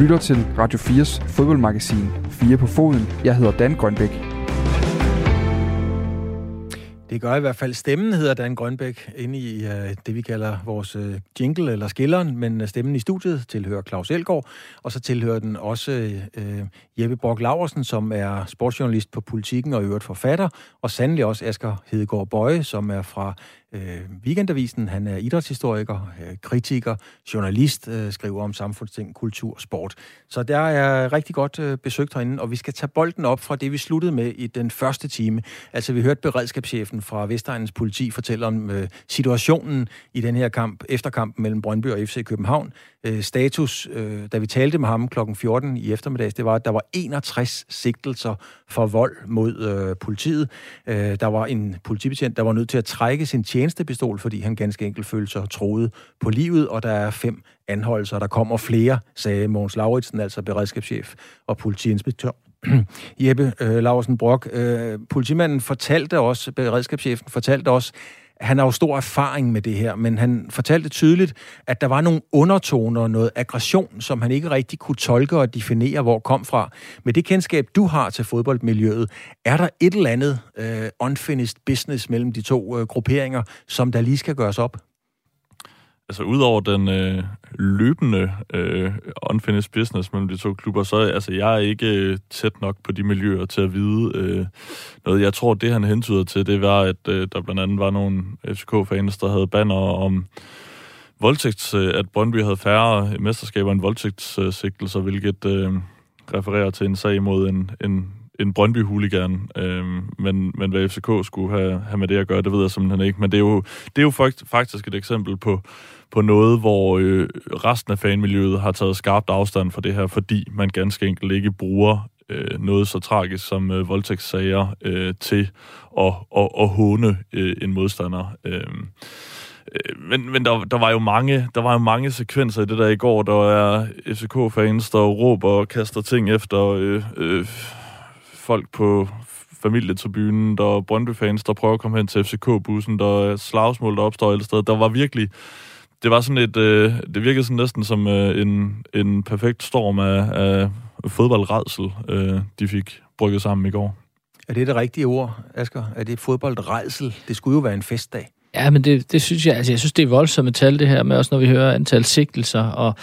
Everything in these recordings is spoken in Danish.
lytter til Radio 4's fodboldmagasin 4 på foden. Jeg hedder Dan Grønbæk. Det gør i hvert fald stemmen, hedder Dan Grønbæk, inde i uh, det, vi kalder vores uh, jingle eller skilleren, men øh, stemmen i studiet tilhører Claus Elgaard, og så tilhører den også uh, Jeppe Brock Laversen, som er sportsjournalist på Politiken og i øvrigt forfatter, og sandelig også Asger Hedegaard Bøje, som er fra øh, Weekendavisen. Han er idrætshistoriker, øh, kritiker, journalist, øh, skriver om samfundsting, kultur og sport. Så der er rigtig godt øh, besøgt herinde, og vi skal tage bolden op fra det, vi sluttede med i den første time. Altså, vi hørte beredskabschefen fra Vestegnens politi fortælle om øh, situationen i den her kamp, efterkampen mellem Brøndby og FC København. Øh, status, øh, da vi talte med ham kl. 14 i eftermiddags, det var, at der var 61 sigtelser for vold mod øh, politiet. Øh, der var en politibetjent, der var nødt til at trække sin tjenestepistol, fordi han ganske enkelt følte sig troet på livet, og der er fem anholdelser. Der kommer flere, sagde Mogens Lauritsen, altså beredskabschef og politiinspektør. Jeppe øh, Laursen Brock, øh, politimanden fortalte også, beredskabschefen fortalte også, han har jo stor erfaring med det her, men han fortalte tydeligt, at der var nogle undertoner, noget aggression, som han ikke rigtig kunne tolke og definere, hvor kom fra. Med det kendskab, du har til fodboldmiljøet, er der et eller andet øh, unfinished business mellem de to øh, grupperinger, som der lige skal gøres op? Altså udover den øh, løbende øh, unfinished business mellem de to klubber, så altså, jeg er ikke øh, tæt nok på de miljøer til at vide øh, noget. Jeg tror, det han hentyder til, det var, at øh, der blandt andet var nogle FCK-fans, der havde banner om voldtægts, øh, at Brøndby havde færre mesterskaber end voldtægtssigtelser, hvilket øh, refererer til en sag mod en, en en Brøndby-huligan, øh, men, men hvad FCK skulle have, have med det at gøre, det ved jeg simpelthen ikke. Men det er jo, det er jo faktisk et eksempel på, på noget, hvor øh, resten af fanmiljøet har taget skarpt afstand fra det her, fordi man ganske enkelt ikke bruger øh, noget så tragisk som øh, voldtægtssager øh, til at, at, at håne øh, en modstander. Øh, øh, men, men der, der var jo mange der var jo mange sekvenser i det der i går. Der er FCK-fans, der råber og kaster ting efter øh, øh, folk på familietribunen, der er Brøndby-fans, der prøver at komme hen til FCK-bussen, der er slagsmål, der opstår alle steder. Der var virkelig... Det var sådan et... Øh, det virkede sådan næsten som øh, en, en perfekt storm af, af fodboldredsel, øh, de fik brygget sammen i går. Er det det rigtige ord, Asger? Er det fodboldredsel? Det skulle jo være en festdag. Ja, men det, det synes jeg, altså jeg synes, det er voldsomme tal, det her med, også når vi hører antal sigtelser, og,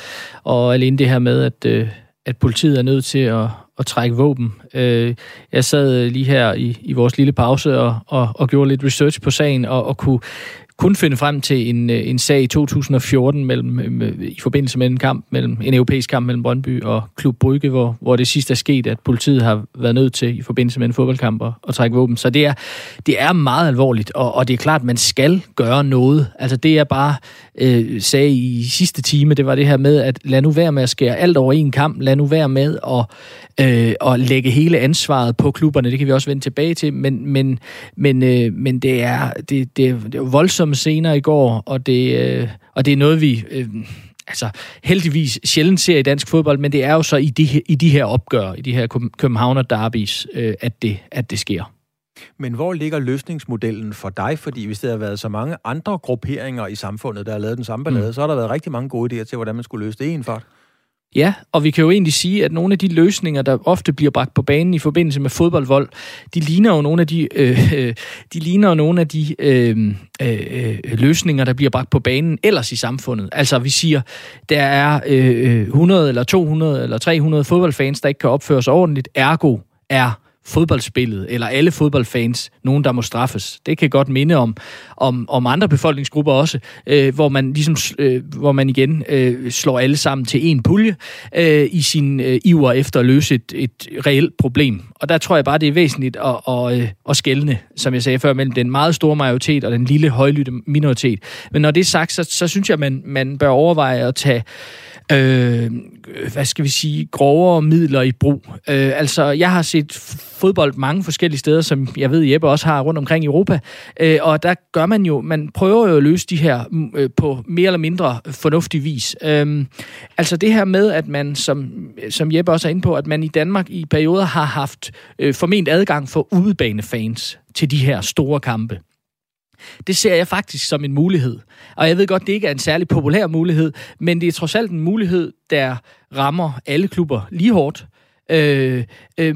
og alene det her med, at, øh, at politiet er nødt til at, at trække våben. Øh, jeg sad lige her i, i vores lille pause og, og, og gjorde lidt research på sagen, og, og kunne kun finde frem til en, øh, en sag i 2014 mellem, i forbindelse med en kamp mellem en europæisk kamp mellem Brøndby og Klub Brygge, hvor, hvor det sidste er sket, at politiet har været nødt til i forbindelse med en fodboldkamp at, at trække våben. Så det er, det er meget alvorligt, og, og det er klart, at man skal gøre noget. Altså det er bare øh, sagde i sidste time, det var det her med, at lad nu være med at skære alt over en kamp, lad nu være med at, øh, at lægge hele ansvaret på klubberne, det kan vi også vende tilbage til, men, men, men, øh, men det, er, det, det, er, det er voldsomme scener i går, og det, øh, og det er noget, vi øh, altså, heldigvis sjældent ser i dansk fodbold, men det er jo så i de, i de her opgør, i de her Københavner derbys, øh, at, det, at det sker. Men hvor ligger løsningsmodellen for dig? Fordi hvis der har været så mange andre grupperinger i samfundet, der har lavet den samme ballade, mm. så har der været rigtig mange gode idéer til, hvordan man skulle løse det i en fart. Ja, og vi kan jo egentlig sige, at nogle af de løsninger, der ofte bliver bragt på banen i forbindelse med fodboldvold, de ligner jo nogle af de, øh, de ligner jo nogle af de øh, øh, løsninger, der bliver bragt på banen ellers i samfundet. Altså, vi siger, der er øh, 100 eller 200 eller 300 fodboldfans, der ikke kan opføre sig ordentligt. Ergo er fodboldspillet, eller alle fodboldfans, nogen, der må straffes. Det kan godt minde om, om, om andre befolkningsgrupper også, øh, hvor man ligesom, øh, hvor man igen øh, slår alle sammen til en pulje øh, i sin øh, iver efter at løse et, et reelt problem. Og der tror jeg bare, det er væsentligt at, at, øh, at, at skælne, som jeg sagde før, mellem den meget store majoritet og den lille højlytte minoritet. Men når det er sagt, så, så synes jeg, man, man bør overveje at tage øh, hvad skal vi sige, grovere midler i brug. Øh, altså, jeg har set fodbold mange forskellige steder, som jeg ved, Jeppe også har rundt omkring i Europa, øh, og der gør man jo, man prøver jo at løse de her mm, øh, på mere eller mindre fornuftig vis. Øh, altså det her med, at man, som, som Jeppe også er inde på, at man i Danmark i perioder har haft øh, forment adgang for udebanefans til de her store kampe det ser jeg faktisk som en mulighed. Og jeg ved godt, det ikke er en særlig populær mulighed, men det er trods alt en mulighed, der rammer alle klubber lige hårdt. Øh, øh,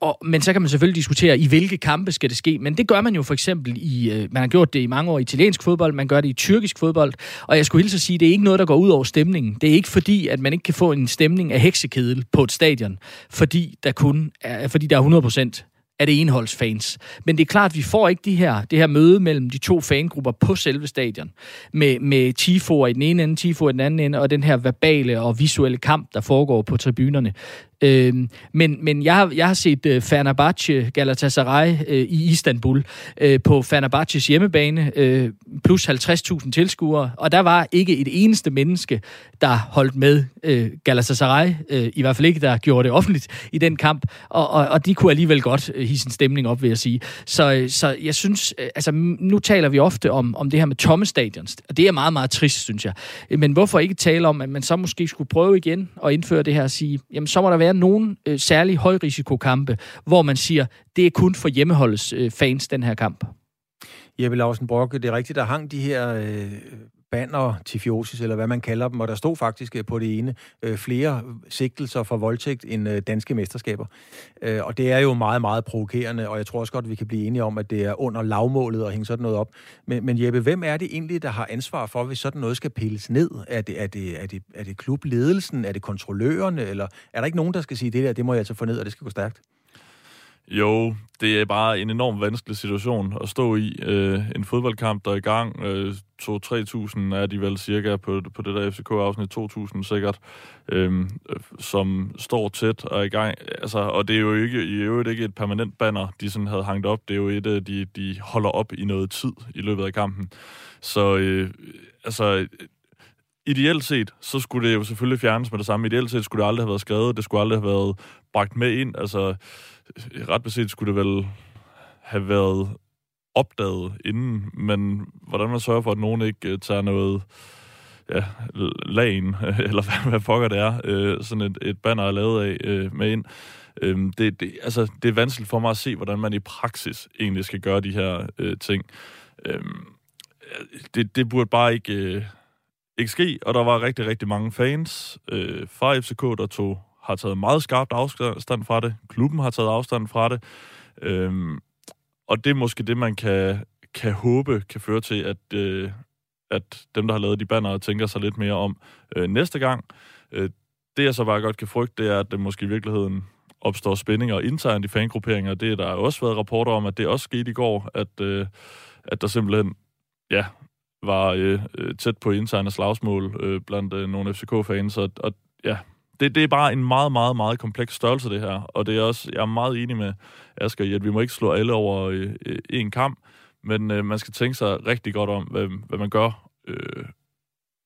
og, men så kan man selvfølgelig diskutere, i hvilke kampe skal det ske. Men det gør man jo for eksempel i, øh, man har gjort det i mange år i italiensk fodbold, man gør det i tyrkisk fodbold. Og jeg skulle hilse at sige, det er ikke noget, der går ud over stemningen. Det er ikke fordi, at man ikke kan få en stemning af heksekedel på et stadion, fordi der kun er, fordi der er 100 af det enholdsfans. Men det er klart, at vi får ikke de her, det her møde mellem de to fangrupper på selve stadion, med, med tifoer i den ene ende, tifoer i den anden ende, og den her verbale og visuelle kamp, der foregår på tribunerne. Øh, men men jeg, har, jeg har set øh, Fenerbahce Galatasaray øh, i Istanbul øh, på Fenerbahces hjemmebane, øh, plus 50.000 tilskuere, og der var ikke et eneste menneske, der holdt med øh, Galatasaray, øh, i hvert fald ikke, der gjorde det offentligt i den kamp, og, og, og de kunne alligevel godt øh, hisse en stemning op, vil jeg sige. Så, øh, så jeg synes, øh, altså nu taler vi ofte om, om det her med tomme stadions, og det er meget, meget trist, synes jeg. Men hvorfor ikke tale om, at man så måske skulle prøve igen at indføre det her og sige, jamen så må der være være nogle øh, særlige højrisikokampe, hvor man siger, det er kun for hjemmeholdets øh, fans, den her kamp? Jeppe Lausen Brokke, det er rigtigt, der hang de her øh, banner, tifiosis, eller hvad man kalder dem, og der stod faktisk øh, på det ene øh, flere sigtelser for voldtægt end øh, danske mesterskaber. Øh, og det er jo meget, meget provokerende, og jeg tror også godt, vi kan blive enige om, at det er under lavmålet at hænge sådan noget op. Men, men Jeppe, hvem er det egentlig, der har ansvar for, hvis sådan noget skal pilles ned? Er det, er det, er det, er det klubledelsen? Er det kontrollørerne? Eller er der ikke nogen, der skal sige, det der, det må jeg altså få ned, og det skal gå stærkt? Jo, det er bare en enorm vanskelig situation at stå i. Øh, en fodboldkamp, der er i gang. Øh, 2-3.000 er de vel cirka på, på det der FCK-afsnit, 2.000 sikkert, øh, som står tæt og er i gang. Altså, og det er jo ikke, i øvrigt ikke et permanent banner, de sådan havde hangt op. Det er jo et, øh, de, de holder op i noget tid i løbet af kampen. Så øh, altså, ideelt set, så skulle det jo selvfølgelig fjernes med det samme. Ideelt set skulle det aldrig have været skrevet, det skulle aldrig have været bragt med ind. Altså, ret beset skulle det vel have været opdaget inden, men hvordan man sørger for, at nogen ikke øh, tager noget ja, lagen, eller hvad, hvad pokker det er, øh, sådan et, et banner er lavet af øh, med ind. Øhm, det, det, altså, det er vanskeligt for mig at se, hvordan man i praksis egentlig skal gøre de her øh, ting. Øh, det, det burde bare ikke, øh, ikke ske, og der var rigtig, rigtig mange fans øh, fra FCK, der tog har taget meget skarpt afstand fra det. Klubben har taget afstand fra det. Øhm, og det er måske det, man kan, kan håbe kan føre til, at, øh, at dem, der har lavet de banner, tænker sig lidt mere om øh, næste gang. Øh, det, jeg så bare godt kan frygte, det er, at det måske i virkeligheden opstår spændinger internt i fangrupperinger. Det der har også været rapporter om, at det også skete i går, at, øh, at der simpelthen ja, var øh, tæt på interne slagsmål øh, blandt øh, nogle FCK-fans, og, og ja, det, det er bare en meget, meget, meget kompleks størrelse, det her. Og det er også, jeg er meget enig med Asger i, at vi må ikke slå alle over øh, øh, en kamp, men øh, man skal tænke sig rigtig godt om, hvad, hvad man gør, øh,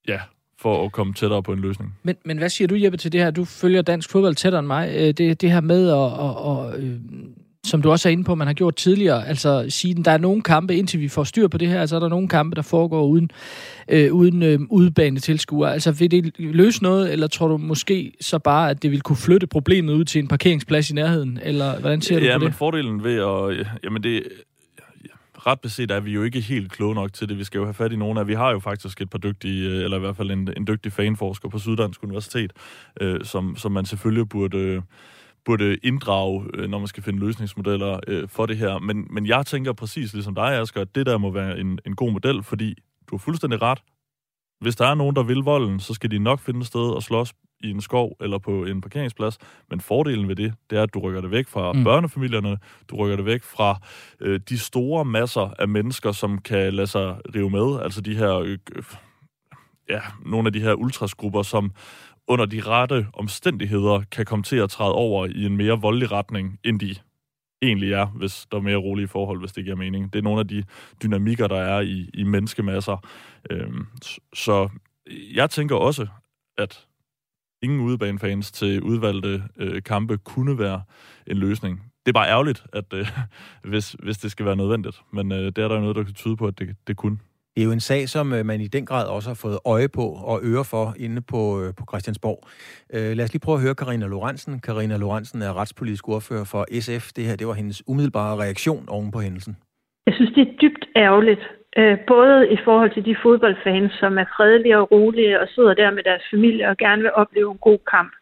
ja, for at komme tættere på en løsning. Men, men hvad siger du, Jeppe, til det her? Du følger dansk fodbold tættere end mig. Øh, det, det her med at, at, at, øh, som du også er inde på, man har gjort tidligere, altså sige, der er nogle kampe, indtil vi får styr på det her, altså er der nogle kampe, der foregår uden, øh, uden øh, udbane tilskuere. Altså vil det løse noget, eller tror du måske så bare, at det vil kunne flytte problemet ud til en parkeringsplads i nærheden, eller hvordan ser du ja, på det? Ja, men fordelen ved at, jamen det, ret beset er vi jo ikke helt kloge nok til det. Vi skal jo have fat i nogle af... Vi har jo faktisk et par dygtige, eller i hvert fald en, en dygtig fanforsker på Syddansk Universitet, øh, som, som man selvfølgelig burde... Øh, burde inddrage, øh, når man skal finde løsningsmodeller øh, for det her. Men, men jeg tænker præcis ligesom dig, Asger, at det der må være en, en god model, fordi du har fuldstændig ret. Hvis der er nogen, der vil volden, så skal de nok finde et sted at slås i en skov eller på en parkeringsplads. Men fordelen ved det, det er, at du rykker det væk fra mm. børnefamilierne, du rykker det væk fra øh, de store masser af mennesker, som kan lade sig rive med. Altså de her, øh, ja, nogle af de her ultrasgrupper, som under de rette omstændigheder kan komme til at træde over i en mere voldelig retning, end de egentlig er, hvis der er mere rolige forhold, hvis det giver mening. Det er nogle af de dynamikker, der er i, i menneskemasser. Øhm, så jeg tænker også, at ingen udebanefans til udvalgte øh, kampe kunne være en løsning. Det er bare ærgerligt, at øh, hvis, hvis det skal være nødvendigt. Men øh, det er der noget, der kan tyde på, at det, det kunne. Det er jo en sag, som øh, man i den grad også har fået øje på og øre for inde på, øh, på Christiansborg. Øh, lad os lige prøve at høre Karina Lorentzen. Karina Lorentzen er retspolitisk ordfører for SF. Det her det var hendes umiddelbare reaktion oven på hændelsen. Jeg synes, det er dybt ærgerligt, både i forhold til de fodboldfans, som er fredelige og rolige og sidder der med deres familie og gerne vil opleve en god kamp,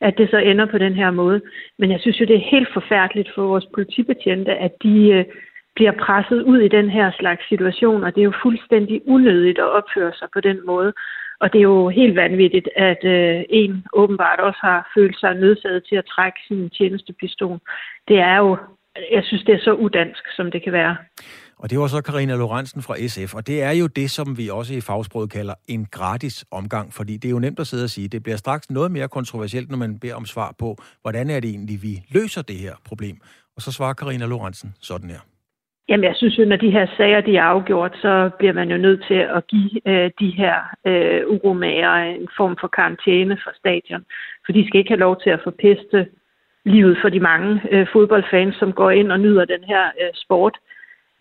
at det så ender på den her måde. Men jeg synes jo, det er helt forfærdeligt for vores politibetjente, at de øh, bliver presset ud i den her slags situation, og det er jo fuldstændig unødigt at opføre sig på den måde. Og det er jo helt vanvittigt, at øh, en åbenbart også har følt sig nødsaget til at trække sin tjenestepistol. Det er jo, jeg synes, det er så udansk, som det kan være. Og det var så Karina Lorentzen fra SF, og det er jo det, som vi også i fagsproget kalder en gratis omgang, fordi det er jo nemt at sidde og sige, det bliver straks noget mere kontroversielt, når man beder om svar på, hvordan er det egentlig, vi løser det her problem. Og så svarer Karina Lorentzen sådan her. Jamen, jeg synes jo, når de her sager de er afgjort, så bliver man jo nødt til at give øh, de her øh, uromager en form for karantæne for stadion. For de skal ikke have lov til at forpeste livet for de mange øh, fodboldfans, som går ind og nyder den her øh, sport.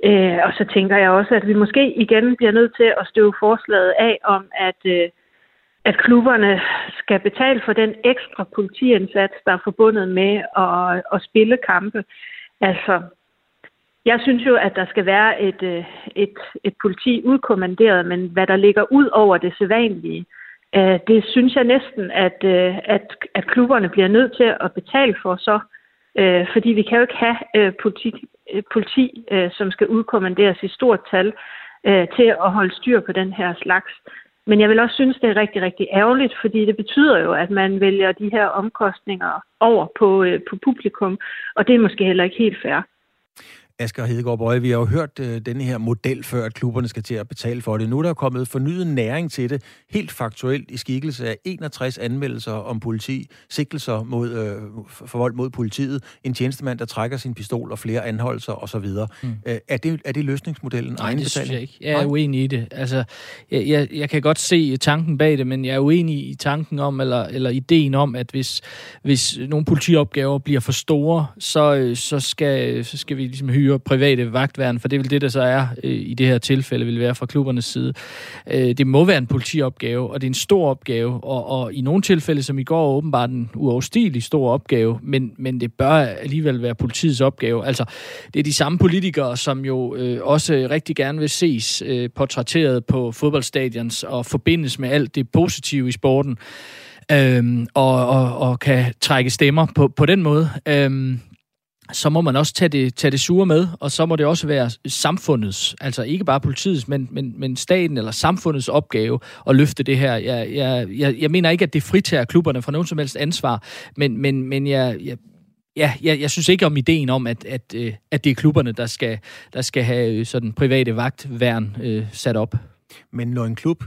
Øh, og så tænker jeg også, at vi måske igen bliver nødt til at støve forslaget af om, at, øh, at klubberne skal betale for den ekstra politiindsats, der er forbundet med at, at spille kampe. Altså, jeg synes jo, at der skal være et, øh, et, et politi udkommanderet, men hvad der ligger ud over det sædvanlige, øh, det synes jeg næsten, at, øh, at, at klubberne bliver nødt til at betale for så. Fordi vi kan jo ikke have politi, politi som skal udkommanderes i stort tal til at holde styr på den her slags. Men jeg vil også synes, det er rigtig, rigtig ærgerligt, fordi det betyder jo, at man vælger de her omkostninger over på, på publikum, og det er måske heller ikke helt fair. Asger Hedegaard Bøje, vi har jo hørt øh, denne her model før, at klubberne skal til at betale for det. Nu er der kommet fornyet næring til det, helt faktuelt i skikkelse af 61 anmeldelser om politi, sigtelser mod, øh, for vold mod politiet, en tjenestemand, der trækker sin pistol og flere anholdelser osv. Mm. Øh, er, det, er det løsningsmodellen? Nej, det synes jeg ikke. Jeg er uenig i det. Altså, jeg, jeg, jeg kan godt se tanken bag det, men jeg er uenig i tanken om, eller, eller ideen om, at hvis, hvis nogle politiopgaver bliver for store, så, øh, så, skal, så skal vi ligesom hyre hyre private vagtværn, for det vil det, der så er øh, i det her tilfælde, vil være fra klubbernes side. Øh, det må være en politiopgave, og det er en stor opgave, og, og i nogle tilfælde, som i går, åbenbart en uoverstigeligt stor opgave, men, men det bør alligevel være politiets opgave. Altså, det er de samme politikere, som jo øh, også rigtig gerne vil ses øh, portrætteret på fodboldstadions og forbindes med alt det positive i sporten, øhm, og, og, og kan trække stemmer på, på den måde. Øhm, så må man også tage det, tage det sure med, og så må det også være samfundets, altså ikke bare politiets, men, men, men staten eller samfundets opgave at løfte det her. Jeg, jeg, jeg, jeg mener ikke, at det fritager klubberne fra nogen som helst ansvar, men, men, men jeg, jeg, ja, jeg, jeg synes ikke om ideen om, at, at, øh, at det er klubberne, der skal, der skal have sådan private vagtværn øh, sat op. Men når en klub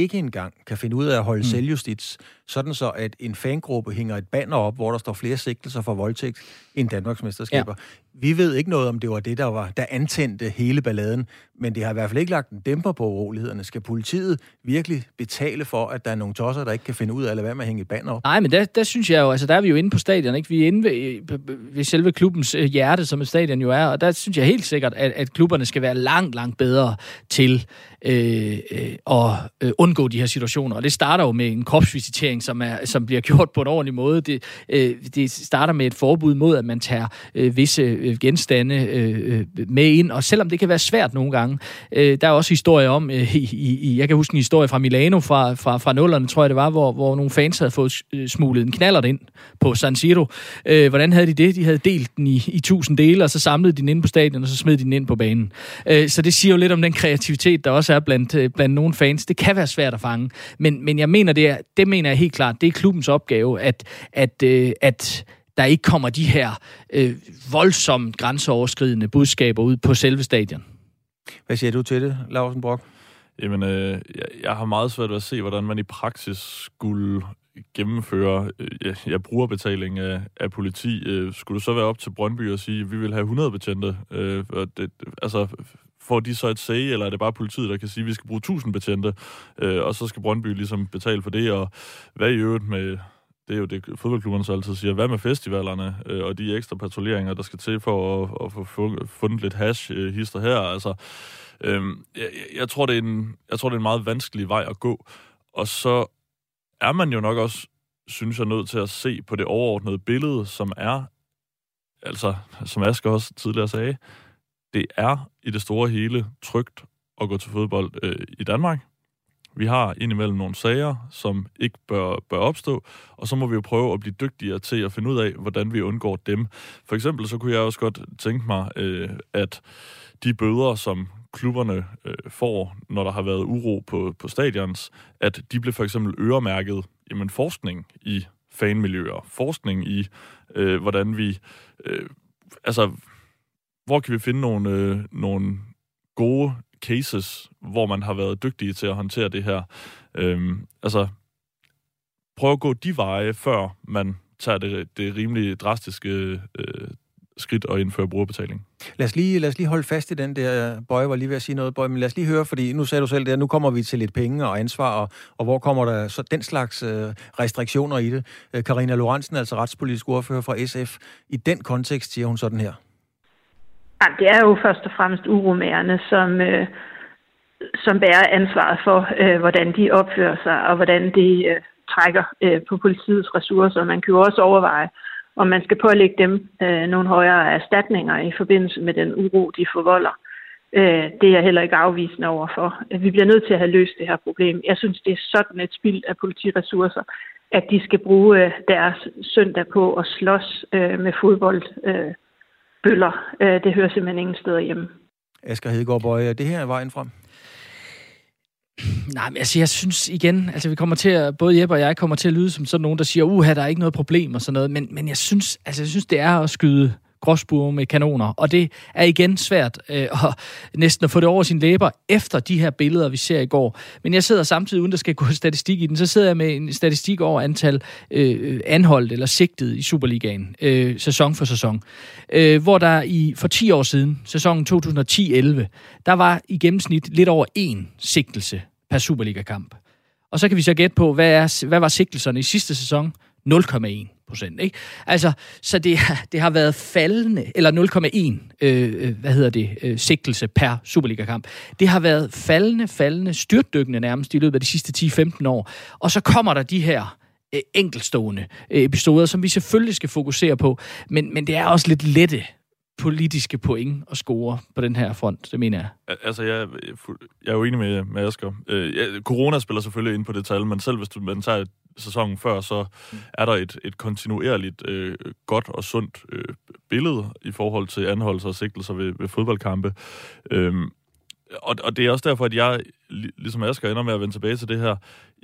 ikke engang kan finde ud af at holde mm. selvjustits, sådan så at en fangruppe hænger et banner op, hvor der står flere sigtelser for voldtægt end Danmarks mesterskaber. Ja. Vi ved ikke noget om, det var det, der var der antændte hele balladen, men det har i hvert fald ikke lagt en dæmper på urolighederne. Skal politiet virkelig betale for, at der er nogle tosser, der ikke kan finde ud af, at lade med at hænge et banner op? Nej, men der, der synes jeg jo, altså der er vi jo inde på stadion, ikke? Vi er inde ved, ved selve klubbens øh, hjerte, som et stadion jo er, og der synes jeg helt sikkert, at, at klubberne skal være langt, langt bedre til øh, øh, at øh, undgå de her situationer. Og det starter jo med en kropsvisitering, som, er, som bliver gjort på en ordentlig måde. Det, øh, det starter med et forbud mod, at man tager øh, visse øh, genstande øh, øh, med ind, og selvom det kan være svært nogle gange, øh, der er også historier om, øh, i, i, jeg kan huske en historie fra Milano fra, fra, fra nullerne, tror jeg det var, hvor, hvor nogle fans havde fået øh, smuglet en knallert ind på San Siro. Øh, hvordan havde de det? De havde delt den i, i tusind dele, og så samlede de den ind på stadion, og så smed de den ind på banen. Øh, så det siger jo lidt om den kreativitet, der også er blandt, øh, blandt nogle fans. Det kan være svært at fange, men, men jeg mener, det, er, det mener jeg helt klart, det er klubbens opgave, at, at, øh, at der ikke kommer de her øh, voldsomt grænseoverskridende budskaber ud på selve stadion. Hvad siger du til det, Larsen Brock? Jamen, øh, jeg, jeg har meget svært ved at se, hvordan man i praksis skulle gennemføre øh, ja, ja, brugerbetaling af, af politi. Øh, skulle det så være op til Brøndby og sige, at vi vil have 100 betjente? Øh, det, altså, får de så et say, eller er det bare politiet, der kan sige, at vi skal bruge 1000 betjente, øh, og så skal Brøndby ligesom betale for det, og hvad i øvrigt med det er jo det, fodboldklubberne så altid siger. Hvad med festivalerne øh, og de ekstra patruljeringer, der skal til for at, at få fundet lidt hash øh, hister her? Altså, øh, jeg, jeg, tror, det er en, jeg tror, det er en meget vanskelig vej at gå. Og så er man jo nok også, synes jeg, nødt til at se på det overordnede billede, som er, altså, som Asger også tidligere sagde, det er i det store hele trygt at gå til fodbold øh, i Danmark. Vi har indimellem nogle sager, som ikke bør, bør opstå, og så må vi jo prøve at blive dygtigere til at finde ud af, hvordan vi undgår dem. For eksempel så kunne jeg også godt tænke mig, øh, at de bøder, som klubberne øh, får, når der har været uro på, på stadions, at de blev for eksempel øremærket jamen, forskning i fanmiljøer, forskning i, øh, hvordan vi... Øh, altså, hvor kan vi finde nogle, øh, nogle gode cases, hvor man har været dygtige til at håndtere det her. Øhm, altså, prøv at gå de veje, før man tager det, det rimelig drastiske øh, skridt at indføre brugerbetaling. Lad os, lige, lad os lige holde fast i den der, Bøje var lige ved at sige noget, Bøje, men lad os lige høre, fordi nu sagde du selv det, nu kommer vi til lidt penge og ansvar, og, og hvor kommer der så den slags øh, restriktioner i det? Øh, Karina Lorentzen, altså retspolitisk ordfører fra SF, i den kontekst siger hun sådan her. Jamen, det er jo først og fremmest uromærerne, som, øh, som bærer ansvaret for, øh, hvordan de opfører sig, og hvordan de øh, trækker øh, på politiets ressourcer. Man kan jo også overveje, om man skal pålægge dem øh, nogle højere erstatninger i forbindelse med den uro, de forvolder. Øh, det er jeg heller ikke afvisende overfor. Vi bliver nødt til at have løst det her problem. Jeg synes, det er sådan et spild af politiressourcer, at de skal bruge øh, deres søndag på at slås øh, med fodbold. Øh, bøller. Øh, det hører simpelthen ingen steder hjemme. Asger Hedegaard Bøje, er det her vejen frem? Nej, men altså, jeg synes igen, altså vi kommer til at, både Jeppe og jeg kommer til at lyde som sådan nogen, der siger, uha, der er ikke noget problem og sådan noget, men, men jeg synes, altså jeg synes, det er at skyde gråsbue med kanoner. Og det er igen svært øh, at næsten at få det over sine læber efter de her billeder, vi ser i går. Men jeg sidder samtidig, uden der skal gå statistik i den, så sidder jeg med en statistik over antal øh, anholdt eller sigtet i Superligaen, øh, sæson for sæson. Øh, hvor der i for 10 år siden, sæsonen 2010-11, der var i gennemsnit lidt over én sigtelse per Superliga-kamp. Og så kan vi så gætte på, hvad, er, hvad var sigtelserne i sidste sæson? 0,1 procent. Ikke? Altså, så det, det har været faldende, eller 0,1, øh, øh, hvad hedder det, øh, sigtelse per Superliga-kamp. Det har været faldende, faldende, styrtdykkende nærmest i løbet af de sidste 10-15 år. Og så kommer der de her øh, enkelstående øh, episoder, som vi selvfølgelig skal fokusere på, men, men det er også lidt lette politiske point at score på den her front, det mener jeg. Altså, jeg, jeg er jo enig med, med Asger. Øh, ja, corona spiller selvfølgelig ind på det tal, men selv hvis du, man tager sæsonen før, så mm. er der et, et kontinuerligt øh, godt og sundt øh, billede i forhold til anholdelser og sigtelser ved, ved fodboldkampe. Øhm, og, og det er også derfor, at jeg, ligesom Asger, ender med at vende tilbage til det her,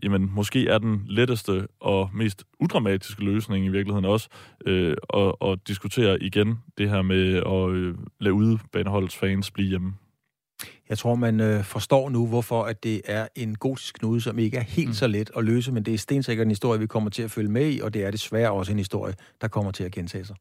jamen måske er den letteste og mest udramatiske løsning i virkeligheden også øh, at, at diskutere igen det her med at øh, lade udebaneholdets fans blive hjemme. Jeg tror, man øh, forstår nu, hvorfor at det er en gotisk knude, som ikke er helt mm. så let at løse, men det er stensikkert en historie, vi kommer til at følge med i, og det er desværre også en historie, der kommer til at gentage sig.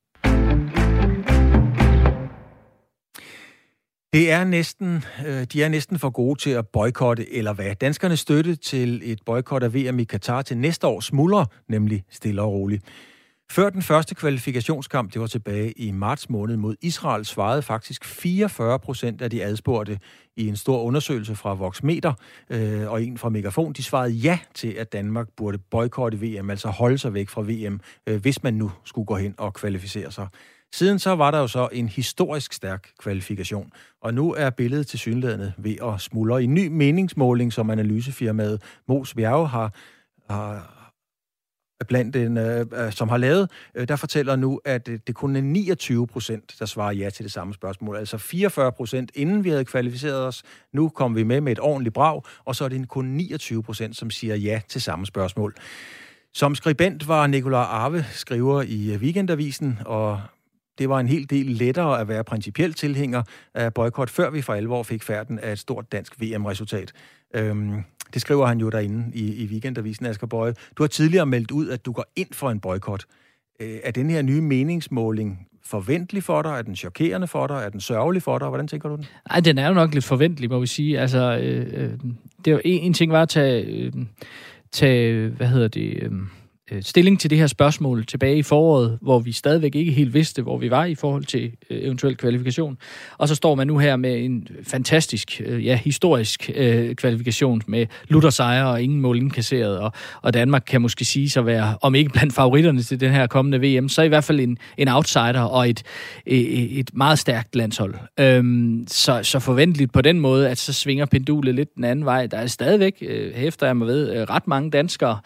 Det er næsten, øh, de er næsten for gode til at boykotte, eller hvad? Danskernes støtte til et boykot af VM i Katar til næste år smuldrer, nemlig stille og roligt. Før den første kvalifikationskamp, det var tilbage i marts måned mod Israel, svarede faktisk 44 procent af de adspurgte i en stor undersøgelse fra Voxmeter øh, og en fra Megafon. De svarede ja til, at Danmark burde boykotte VM, altså holde sig væk fra VM, øh, hvis man nu skulle gå hen og kvalificere sig. Siden så var der jo så en historisk stærk kvalifikation, og nu er billedet til synlædende ved at smuldre. I en ny meningsmåling, som analysefirmaet Mos Bjerge har, har blandt den, øh, øh, som har lavet, øh, der fortæller nu, at øh, det kun er 29 procent, der svarer ja til det samme spørgsmål. Altså 44 procent, inden vi havde kvalificeret os. Nu kom vi med med et ordentligt brag, og så er det kun 29 procent, som siger ja til samme spørgsmål. Som skribent var Nikolaj Arve skriver i øh, Weekendavisen, og det var en hel del lettere at være principiel tilhænger af boykot, før vi for alvor fik færden af et stort dansk VM-resultat. Øhm, det skriver han jo derinde i, i Weekendavisen, Asger Bøje. Du har tidligere meldt ud, at du går ind for en boykot. Øh, er den her nye meningsmåling forventelig for dig? Er den chokerende for dig? Er den sørgelig for dig? Hvordan tænker du den? Ej, den er jo nok lidt forventelig, må vi sige. Altså, øh, øh det er jo en, en ting var at tage, øh, tage hvad hedder det... Øh, Øh, stilling til det her spørgsmål tilbage i foråret, hvor vi stadigvæk ikke helt vidste, hvor vi var i forhold til øh, eventuel kvalifikation. Og så står man nu her med en fantastisk, øh, ja, historisk øh, kvalifikation med Luther sejre og ingen mål indkasseret, og, og Danmark kan måske sige sig være, om ikke blandt favoritterne til den her kommende VM, så i hvert fald en, en outsider og et, et, et meget stærkt landshold. Øhm, så, så forventeligt på den måde, at så svinger pendulet lidt den anden vej. Der er stadigvæk, øh, hæfter jeg mig ved, øh, ret mange danskere,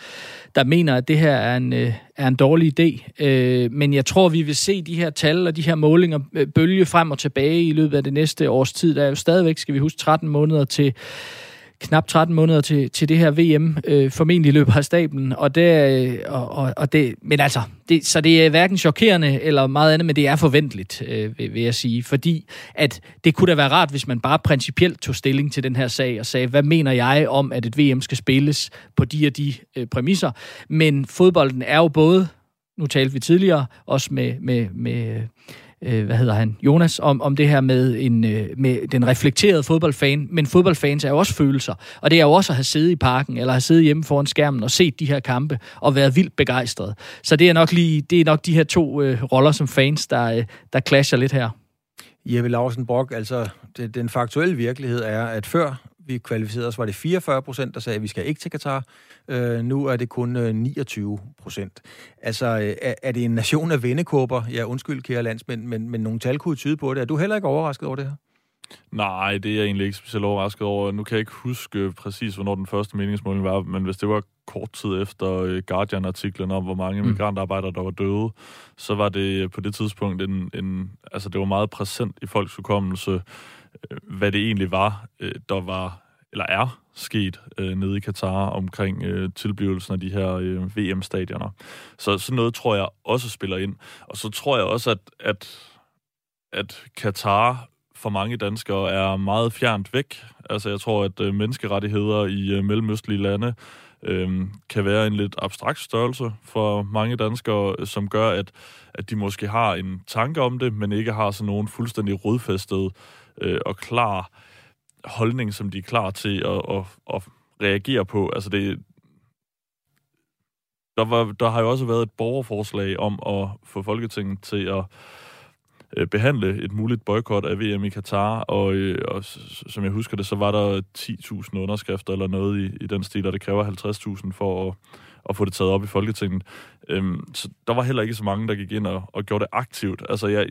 der mener, at det her er en, øh, er en dårlig idé. Øh, men jeg tror, vi vil se de her tal og de her målinger øh, bølge frem og tilbage i løbet af det næste års tid. Der er jo stadigvæk, skal vi huske, 13 måneder til knap 13 måneder til, til det her VM, øh, formentlig løber af stablen, og det, øh, og, og, og det, men altså, det, så det er hverken chokerende eller meget andet, men det er forventeligt, øh, vil, vil jeg sige, fordi at det kunne da være rart, hvis man bare principielt tog stilling til den her sag og sagde, hvad mener jeg om, at et VM skal spilles på de og de øh, præmisser, men fodbolden er jo både, nu talte vi tidligere, også med, med, med øh, hvad hedder han, Jonas, om, om det her med, en, øh, med den reflekterede fodboldfan. Men fodboldfans er jo også følelser. Og det er jo også at have siddet i parken, eller have siddet hjemme foran skærmen og set de her kampe, og været vildt begejstret. Så det er nok, lige, det er nok de her to øh, roller som fans, der, øh, der clasher lidt her. Jeppe Larsen Brock, altså det, den faktuelle virkelighed er, at før vi kvalificerede os, var det 44 procent, der sagde, at vi skal ikke til Katar. Øh, nu er det kun øh, 29 procent. Altså, øh, er, er det en nation af vendekåber? Ja, undskyld, kære landsmænd, men, men nogle tal kunne tyde på det. Er du heller ikke overrasket over det her? Nej, det er jeg egentlig ikke specielt overrasket over. Nu kan jeg ikke huske præcis, hvornår den første meningsmåling var, men hvis det var kort tid efter øh, Guardian-artiklen om, hvor mange mm. migrantarbejdere, der var døde, så var det på det tidspunkt en, en altså det var meget præsent i folks hukommelse, Øh, Øh, hvad det egentlig var, øh, der var, eller er sket øh, nede i Katar omkring øh, tilblivelsen af de her øh, VM-stadioner. Så sådan noget tror jeg også spiller ind. Og så tror jeg også, at, at, at Katar for mange danskere er meget fjernt væk. Altså jeg tror, at øh, menneskerettigheder i øh, mellemøstlige lande øh, kan være en lidt abstrakt størrelse for mange danskere, øh, som gør, at, at de måske har en tanke om det, men ikke har sådan nogen fuldstændig rodfæstet øh, og klar holdning, som de er klar til at, at, at reagere på. Altså det, der, var, der har jo også været et borgerforslag om at få Folketinget til at øh, behandle et muligt boykot af VM i Katar, og, øh, og som jeg husker det, så var der 10.000 underskrifter eller noget i, i den stil, og det kræver 50.000 for at, at få det taget op i Folketinget. Øhm, så der var heller ikke så mange, der gik ind og, og gjorde det aktivt. Altså, jeg,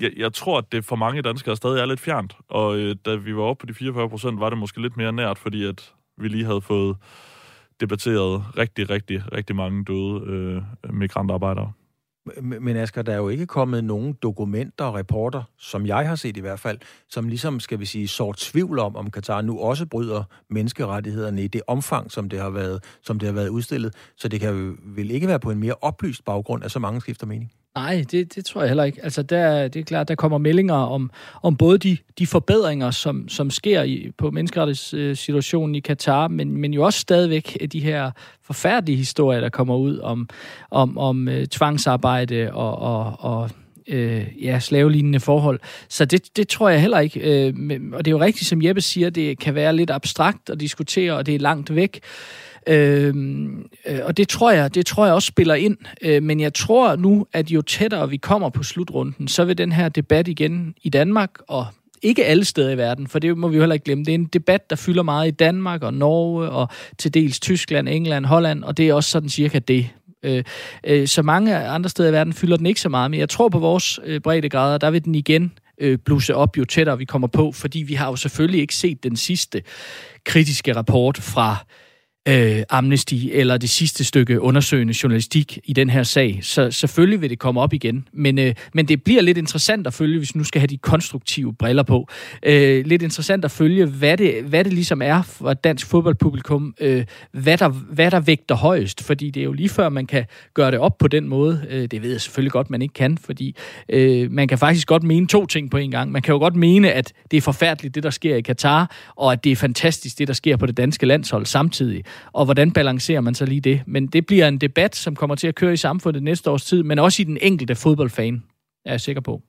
jeg, jeg tror, at det for mange danskere stadig er lidt fjernt. Og øh, da vi var oppe på de 44 procent, var det måske lidt mere nært, fordi at vi lige havde fået debatteret rigtig, rigtig, rigtig mange døde øh, migrantarbejdere. Men Asger, der er jo ikke kommet nogen dokumenter og rapporter, som jeg har set i hvert fald, som ligesom, skal vi sige, sår tvivl om, om Katar nu også bryder menneskerettighederne i det omfang, som det har været, som det har været udstillet. Så det kan vel ikke være på en mere oplyst baggrund, at så mange skifter mening? Nej, det, det tror jeg heller ikke. Altså, der, det er klart, der kommer meldinger om, om både de, de forbedringer, som, som sker i, på menneskerettighedssituationen øh, i Katar, men, men jo også stadigvæk øh, de her forfærdelige historier, der kommer ud om, om, om øh, tvangsarbejde og, og, og øh, ja, slavelignende forhold. Så det, det tror jeg heller ikke. Øh, og det er jo rigtigt, som Jeppe siger, det kan være lidt abstrakt at diskutere, og det er langt væk. Øhm, øh, og det tror jeg, det tror jeg også spiller ind. Øh, men jeg tror nu, at jo tættere vi kommer på slutrunden, så vil den her debat igen i Danmark og ikke alle steder i verden, for det må vi jo heller ikke glemme. Det er en debat, der fylder meget i Danmark og Norge og til dels Tyskland, England, Holland, og det er også sådan cirka det. Øh, øh, så mange andre steder i verden fylder den ikke så meget, men jeg tror på vores øh, breddegrader, der vil den igen øh, op, jo tættere vi kommer på, fordi vi har jo selvfølgelig ikke set den sidste kritiske rapport fra øh, Amnesty eller det sidste stykke undersøgende journalistik i den her sag. Så selvfølgelig vil det komme op igen. Men, øh, men det bliver lidt interessant at følge, hvis nu skal have de konstruktive briller på. Øh, lidt interessant at følge, hvad det, hvad det ligesom er for dansk fodboldpublikum. Øh, hvad, der, hvad der vægter højst. Fordi det er jo lige før, man kan gøre det op på den måde. Øh, det ved jeg selvfølgelig godt, man ikke kan. Fordi øh, man kan faktisk godt mene to ting på en gang. Man kan jo godt mene, at det er forfærdeligt, det der sker i Katar, og at det er fantastisk, det der sker på det danske landshold samtidig og hvordan balancerer man så lige det? Men det bliver en debat, som kommer til at køre i samfundet næste års tid, men også i den enkelte fodboldfan, er jeg sikker på.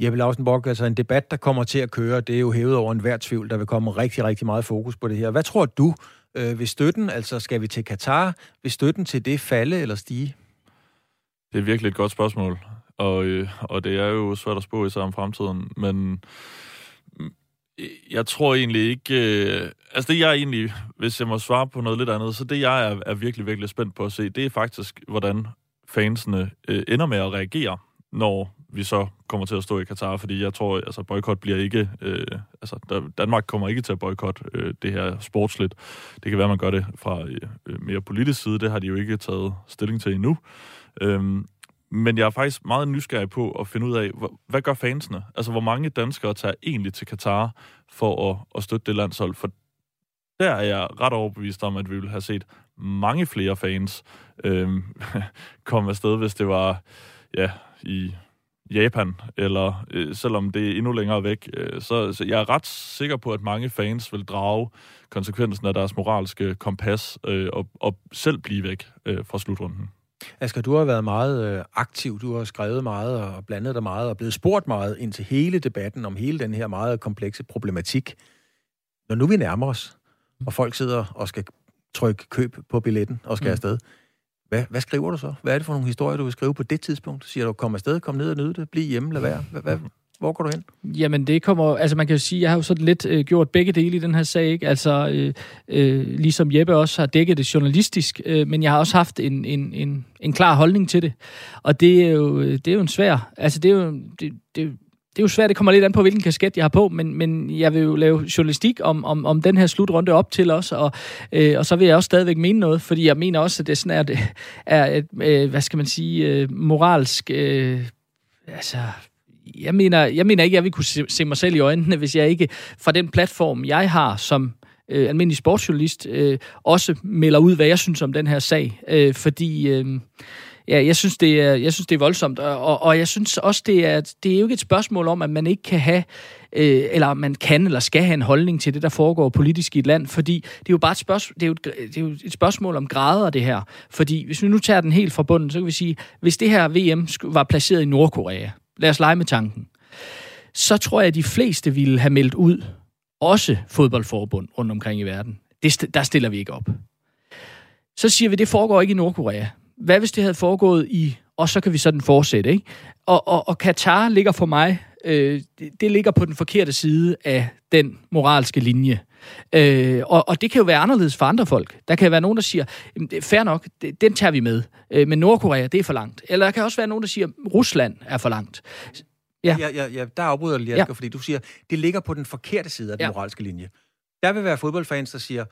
Jeppe Lausenborg, altså en debat, der kommer til at køre, det er jo hævet over enhver tvivl. Der vil komme rigtig, rigtig meget fokus på det her. Hvad tror du, Øh, vil støtten, altså skal vi til Katar, vil støtten til det falde eller stige? Det er virkelig et godt spørgsmål, og, øh, og det er jo svært at spå i sig om fremtiden, men jeg tror egentlig ikke... Øh, altså det jeg egentlig, hvis jeg må svare på noget lidt andet, så det jeg er, er virkelig, virkelig spændt på at se, det er faktisk, hvordan fansene øh, ender med at reagere, når vi så kommer til at stå i Katar, fordi jeg tror, altså boykot bliver ikke, øh, altså Danmark kommer ikke til at boykotte øh, det her sportsligt. Det kan være, man gør det fra øh, mere politisk side, det har de jo ikke taget stilling til endnu. Øhm, men jeg er faktisk meget nysgerrig på at finde ud af, hvad gør fansene? Altså, hvor mange danskere tager egentlig til Katar for at, at støtte det landshold? For der er jeg ret overbevist om, at vi ville have set mange flere fans øh, komme afsted, hvis det var ja, i Japan, eller øh, selvom det er endnu længere væk. Øh, så, så jeg er ret sikker på, at mange fans vil drage konsekvensen af deres moralske kompas øh, og, og selv blive væk øh, fra slutrunden. Asger, du har været meget øh, aktiv, du har skrevet meget og blandet dig meget og blevet spurgt meget ind til hele debatten om hele den her meget komplekse problematik. Når nu vi nærmer os, og folk sidder og skal trykke køb på billetten og skal mm. afsted, hvad, hvad skriver du så? Hvad er det for nogle historier, du vil skrive på det tidspunkt? Siger du, kom afsted, kom ned og nyde det, bliv hjemme, lad være? Hvad, hvad, hvor går du hen? Jamen, det kommer... Altså, man kan jo sige, jeg har jo sådan lidt øh, gjort begge dele i den her sag, ikke? Altså, øh, øh, ligesom Jeppe også har dækket det journalistisk, øh, men jeg har også haft en, en, en, en klar holdning til det. Og det er jo, det er jo en svær... Altså, det er jo... Det, det, det er jo svært, det kommer lidt an på, hvilken kasket jeg har på, men, men jeg vil jo lave journalistik om, om, om den her slutrunde op til os, og, øh, og så vil jeg også stadigvæk mene noget, fordi jeg mener også, at det sådan er, det er et, øh, hvad skal man sige, øh, moralsk, øh, altså jeg mener, jeg mener ikke, at jeg vil kunne se, se mig selv i øjnene, hvis jeg ikke fra den platform, jeg har som øh, almindelig sportsjournalist, øh, også melder ud, hvad jeg synes om den her sag. Øh, fordi øh, ja, jeg synes, det er, jeg synes, det er voldsomt, og, og jeg synes også, det er, det er jo ikke et spørgsmål om, at man ikke kan have øh, eller man kan eller skal have en holdning til det, der foregår politisk i et land, fordi det er jo bare et spørgsmål, det er jo et, det er jo et spørgsmål om grader, det her. Fordi hvis vi nu tager den helt fra bunden, så kan vi sige, hvis det her VM var placeret i Nordkorea, lad os lege med tanken, så tror jeg, at de fleste ville have meldt ud, også fodboldforbund rundt omkring i verden. Det, der stiller vi ikke op. Så siger vi, at det foregår ikke i Nordkorea. Hvad hvis det havde foregået i, og så kan vi sådan fortsætte, ikke? Og, og, og Katar ligger for mig, øh, det, det ligger på den forkerte side af den moralske linje. Øh, og, og det kan jo være anderledes for andre folk. Der kan være nogen, der siger, er fair nok, det, den tager vi med. Øh, men Nordkorea, det er for langt. Eller der kan også være nogen, der siger, Rusland er for langt. Ja, ja, ja, ja der afbryder jeg lige, ja. fordi du siger, det ligger på den forkerte side af den ja. moralske linje. Der vil være fodboldfans, der siger,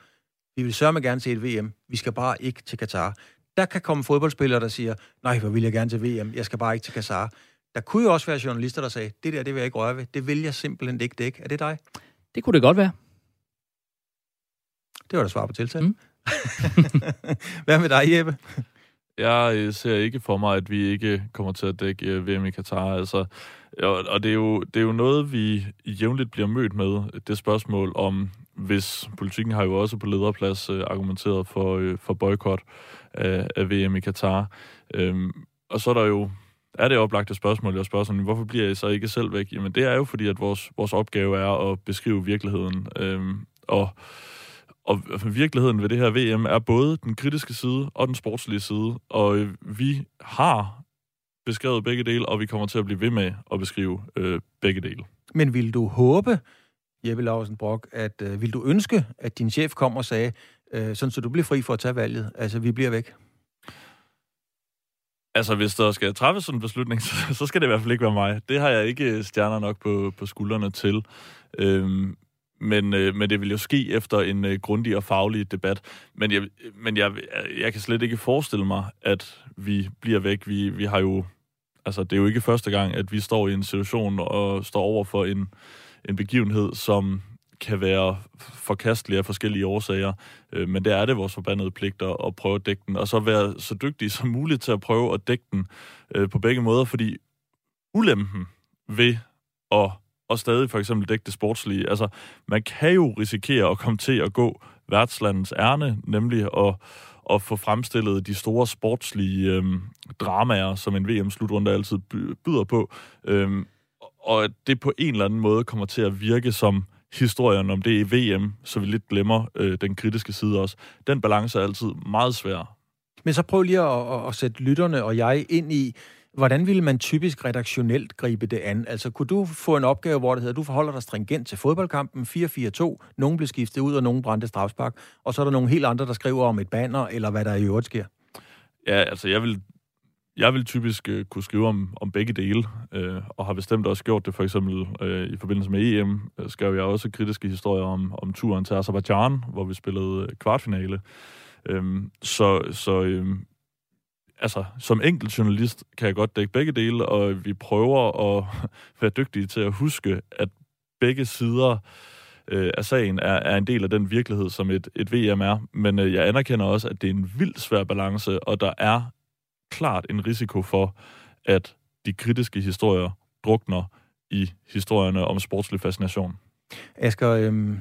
vi vil sørge med gerne til et VM, vi skal bare ikke til Katar. Der kan komme fodboldspillere, der siger, nej, hvor vil jeg gerne til VM, jeg skal bare ikke til Katar. Der kunne jo også være journalister, der sagde, det der, det vil jeg ikke røre ved, det vil jeg simpelthen ikke dække. Er det dig? Det kunne det godt være. Det var da svar på tiltalen. Mm. Hvad med dig, Jeppe? Jeg øh, ser ikke for mig, at vi ikke kommer til at dække øh, VM i Katar. Altså, og det er, jo, det er jo noget, vi jævnligt bliver mødt med, det spørgsmål om, hvis politikken har jo også på lederplads øh, argumenteret for, øh, for boykot af, af VM i Katar. Øhm, og så er der jo er det oplagte spørgsmål, jeg spørger sådan, hvorfor bliver jeg så ikke selv væk? Jamen det er jo fordi, at vores, vores opgave er at beskrive virkeligheden. Øhm, og og virkeligheden ved det her VM er både den kritiske side og den sportslige side, og øh, vi har beskrevet begge dele, og vi kommer til at blive ved med at beskrive øh, begge dele. Men vil du håbe, Jeppe Larsen Brock, at øh, vil du ønske, at din chef kom og sagde, øh, sådan så du bliver fri for at tage valget, altså vi bliver væk? Altså, hvis der skal træffes sådan en beslutning, så, så skal det i hvert fald ikke være mig. Det har jeg ikke øh, stjerner nok på, på skuldrene til. Øhm, men, øh, men det vil jo ske efter en øh, grundig og faglig debat. Men, jeg, men jeg, jeg kan slet ikke forestille mig, at vi bliver væk. Vi, vi har jo... Altså, det er jo ikke første gang, at vi står i en situation og står over for en, en begivenhed, som kan være forkastelig af forskellige årsager, øh, men det er det vores forbandede pligt at, at prøve at dække den, og så være så dygtig som muligt til at prøve at dække den øh, på begge måder, fordi ulempen ved at og stadig for eksempel dække det sportslige. Altså, man kan jo risikere at komme til at gå værtslandets ærne, nemlig at, at få fremstillet de store sportslige øhm, dramaer, som en VM-slutrunde altid byder på, øhm, og at det på en eller anden måde kommer til at virke som historien om det i VM, så vi lidt glemmer øh, den kritiske side også. Den balance er altid meget svær. Men så prøv lige at, at, at sætte lytterne og jeg ind i, hvordan ville man typisk redaktionelt gribe det an? Altså, kunne du få en opgave, hvor det hedder, du forholder dig stringent til fodboldkampen, 4-4-2, nogen bliver skiftet ud, og nogen brændte strafspark, og så er der nogle helt andre, der skriver om et banner, eller hvad der i øvrigt sker? Ja, altså, jeg vil jeg vil typisk øh, kunne skrive om, om begge dele, øh, og har bestemt også gjort det, for eksempel øh, i forbindelse med EM, øh, skrev jeg også kritiske historier om, om turen til Azerbaijan, hvor vi spillede øh, kvartfinale. Øh, så så øh, altså, som enkelt journalist kan jeg godt dække begge dele, og vi prøver at være dygtige til at huske, at begge sider øh, af sagen er, er en del af den virkelighed, som et, et VM er. Men øh, jeg anerkender også, at det er en vild svær balance, og der er klart en risiko for, at de kritiske historier drukner i historierne om sportslig fascination. Asger, øhm,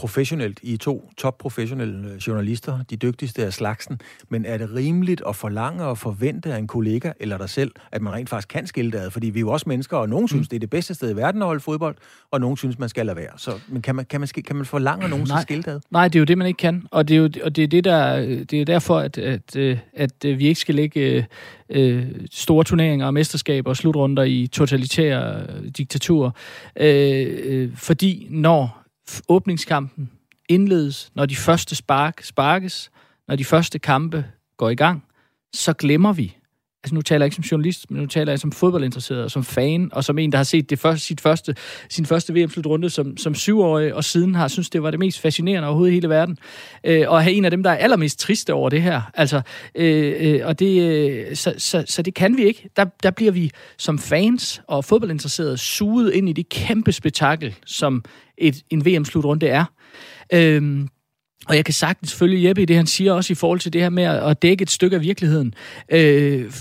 professionelt. I to topprofessionelle øh, journalister, de dygtigste af slagsen. Men er det rimeligt at forlange og forvente af en kollega eller dig selv, at man rent faktisk kan skille det ad? Fordi vi er jo også mennesker, og nogen mm. synes, det er det bedste sted i verden at holde fodbold, og nogen synes, man skal lade være. Så men kan, man, kan, man, kan man forlange nogen til skille det ad? Nej, det er jo det, man ikke kan. Og det er jo og det er det, der, det er derfor, at, at, at, at vi ikke skal lægge øh, store turneringer og mesterskaber og slutrunder i totalitære diktaturer. Øh, øh, fordi når åbningskampen indledes, når de første spark sparkes, når de første kampe går i gang, så glemmer vi, altså nu taler jeg ikke som journalist, men nu taler jeg som fodboldinteresseret, og som fan, og som en, der har set det første, sit første, sin første VM-slutrunde som, som syvårig, og siden har synes det var det mest fascinerende overhovedet i hele verden. Øh, og have en af dem, der er allermest triste over det her. Altså, øh, øh, og det, øh, så, så, så det kan vi ikke. Der, der bliver vi som fans og fodboldinteresserede suget ind i det kæmpe spektakel, som et, en VM-slutrunde er. Øh, og jeg kan sagtens følge Jeppe i det, han siger også i forhold til det her med at dække et stykke af virkeligheden. Øh,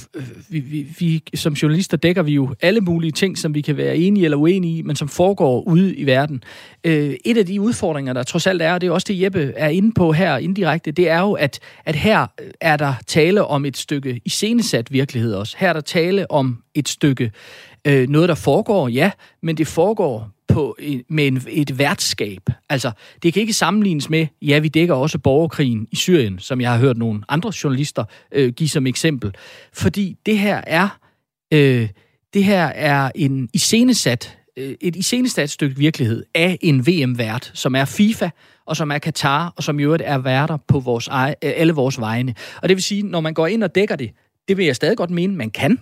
vi, vi, vi, som journalister dækker vi jo alle mulige ting, som vi kan være enige eller uenige i, men som foregår ude i verden. Øh, et af de udfordringer, der trods alt er, og det er også det, Jeppe er inde på her indirekte, det er jo, at, at her er der tale om et stykke iscenesat virkelighed også. Her er der tale om et stykke øh, noget, der foregår, ja, men det foregår på, med en, et værtskab. Altså, det kan ikke sammenlignes med, ja, vi dækker også borgerkrigen i Syrien, som jeg har hørt nogle andre journalister øh, give som eksempel. Fordi det her er, øh, det her er en iscenesat, øh, et iscenesat stykke virkelighed af en VM-vært, som er FIFA, og som er Katar, og som i øvrigt er værter på vores, øh, alle vores vegne. Og det vil sige, når man går ind og dækker det, det vil jeg stadig godt mene, man kan,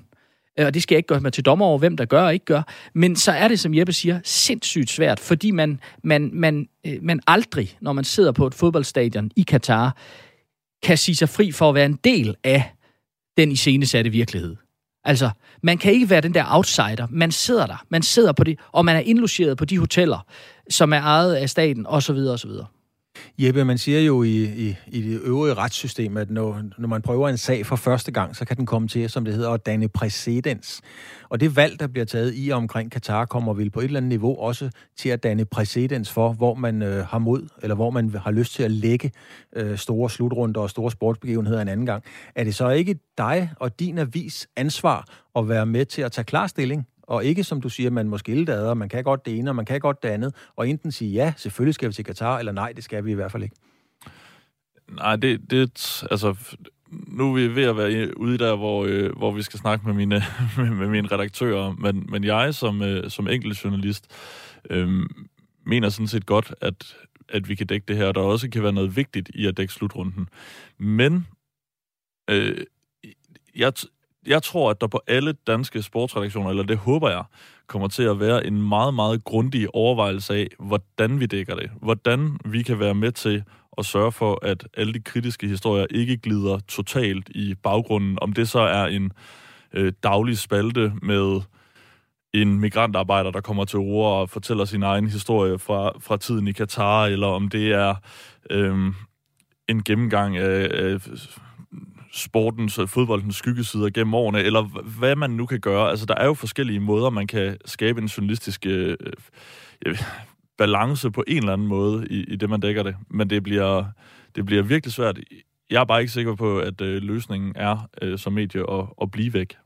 Øh, og det skal jeg ikke gøre mig til dommer over, hvem der gør og ikke gør, men så er det, som Jeppe siger, sindssygt svært, fordi man, man, man, øh, man aldrig, når man sidder på et fodboldstadion i Katar, kan sige sig fri for at være en del af den iscenesatte virkelighed. Altså, man kan ikke være den der outsider. Man sidder der. Man sidder på det, og man er indlogeret på de hoteller, som er ejet af staten, osv. osv. Jeppe, man siger jo i, i, i det øvrige retssystem, at når, når man prøver en sag for første gang, så kan den komme til, som det hedder, at danne præcedens. Og det valg, der bliver taget i og omkring Katar, kommer vel på et eller andet niveau også til at danne præcedens for, hvor man øh, har mod, eller hvor man har lyst til at lægge øh, store slutrunder og store sportsbegivenheder en anden gang. Er det så ikke dig og din avis ansvar at være med til at tage klar stilling og ikke som du siger, man må skille det ad, og man kan godt det ene, og man kan godt det andet, og enten sige ja, selvfølgelig skal vi til Katar, eller nej, det skal vi i hvert fald ikke. Nej, det, det altså, nu er vi ved at være ude der, hvor, øh, hvor vi skal snakke med mine, med mine redaktører, men, men jeg som, øh, som enkelt journalist øh, mener sådan set godt, at, at vi kan dække det her, og der også kan være noget vigtigt i at dække slutrunden. Men øh, jeg, jeg tror, at der på alle danske sportsredaktioner, eller det håber jeg, kommer til at være en meget, meget grundig overvejelse af, hvordan vi dækker det. Hvordan vi kan være med til at sørge for, at alle de kritiske historier ikke glider totalt i baggrunden. Om det så er en øh, daglig spalte med en migrantarbejder, der kommer til ord og fortæller sin egen historie fra, fra tiden i Katar, eller om det er øh, en gennemgang af, Øh, sportens øh, fodboldens skyggesider gennem årene, eller hvad man nu kan gøre. Altså, der er jo forskellige måder, man kan skabe en journalistisk øh, øh, balance på en eller anden måde i, i det, man dækker det. Men det bliver, det bliver virkelig svært. Jeg er bare ikke sikker på, at øh, løsningen er øh, som medie at, at blive væk.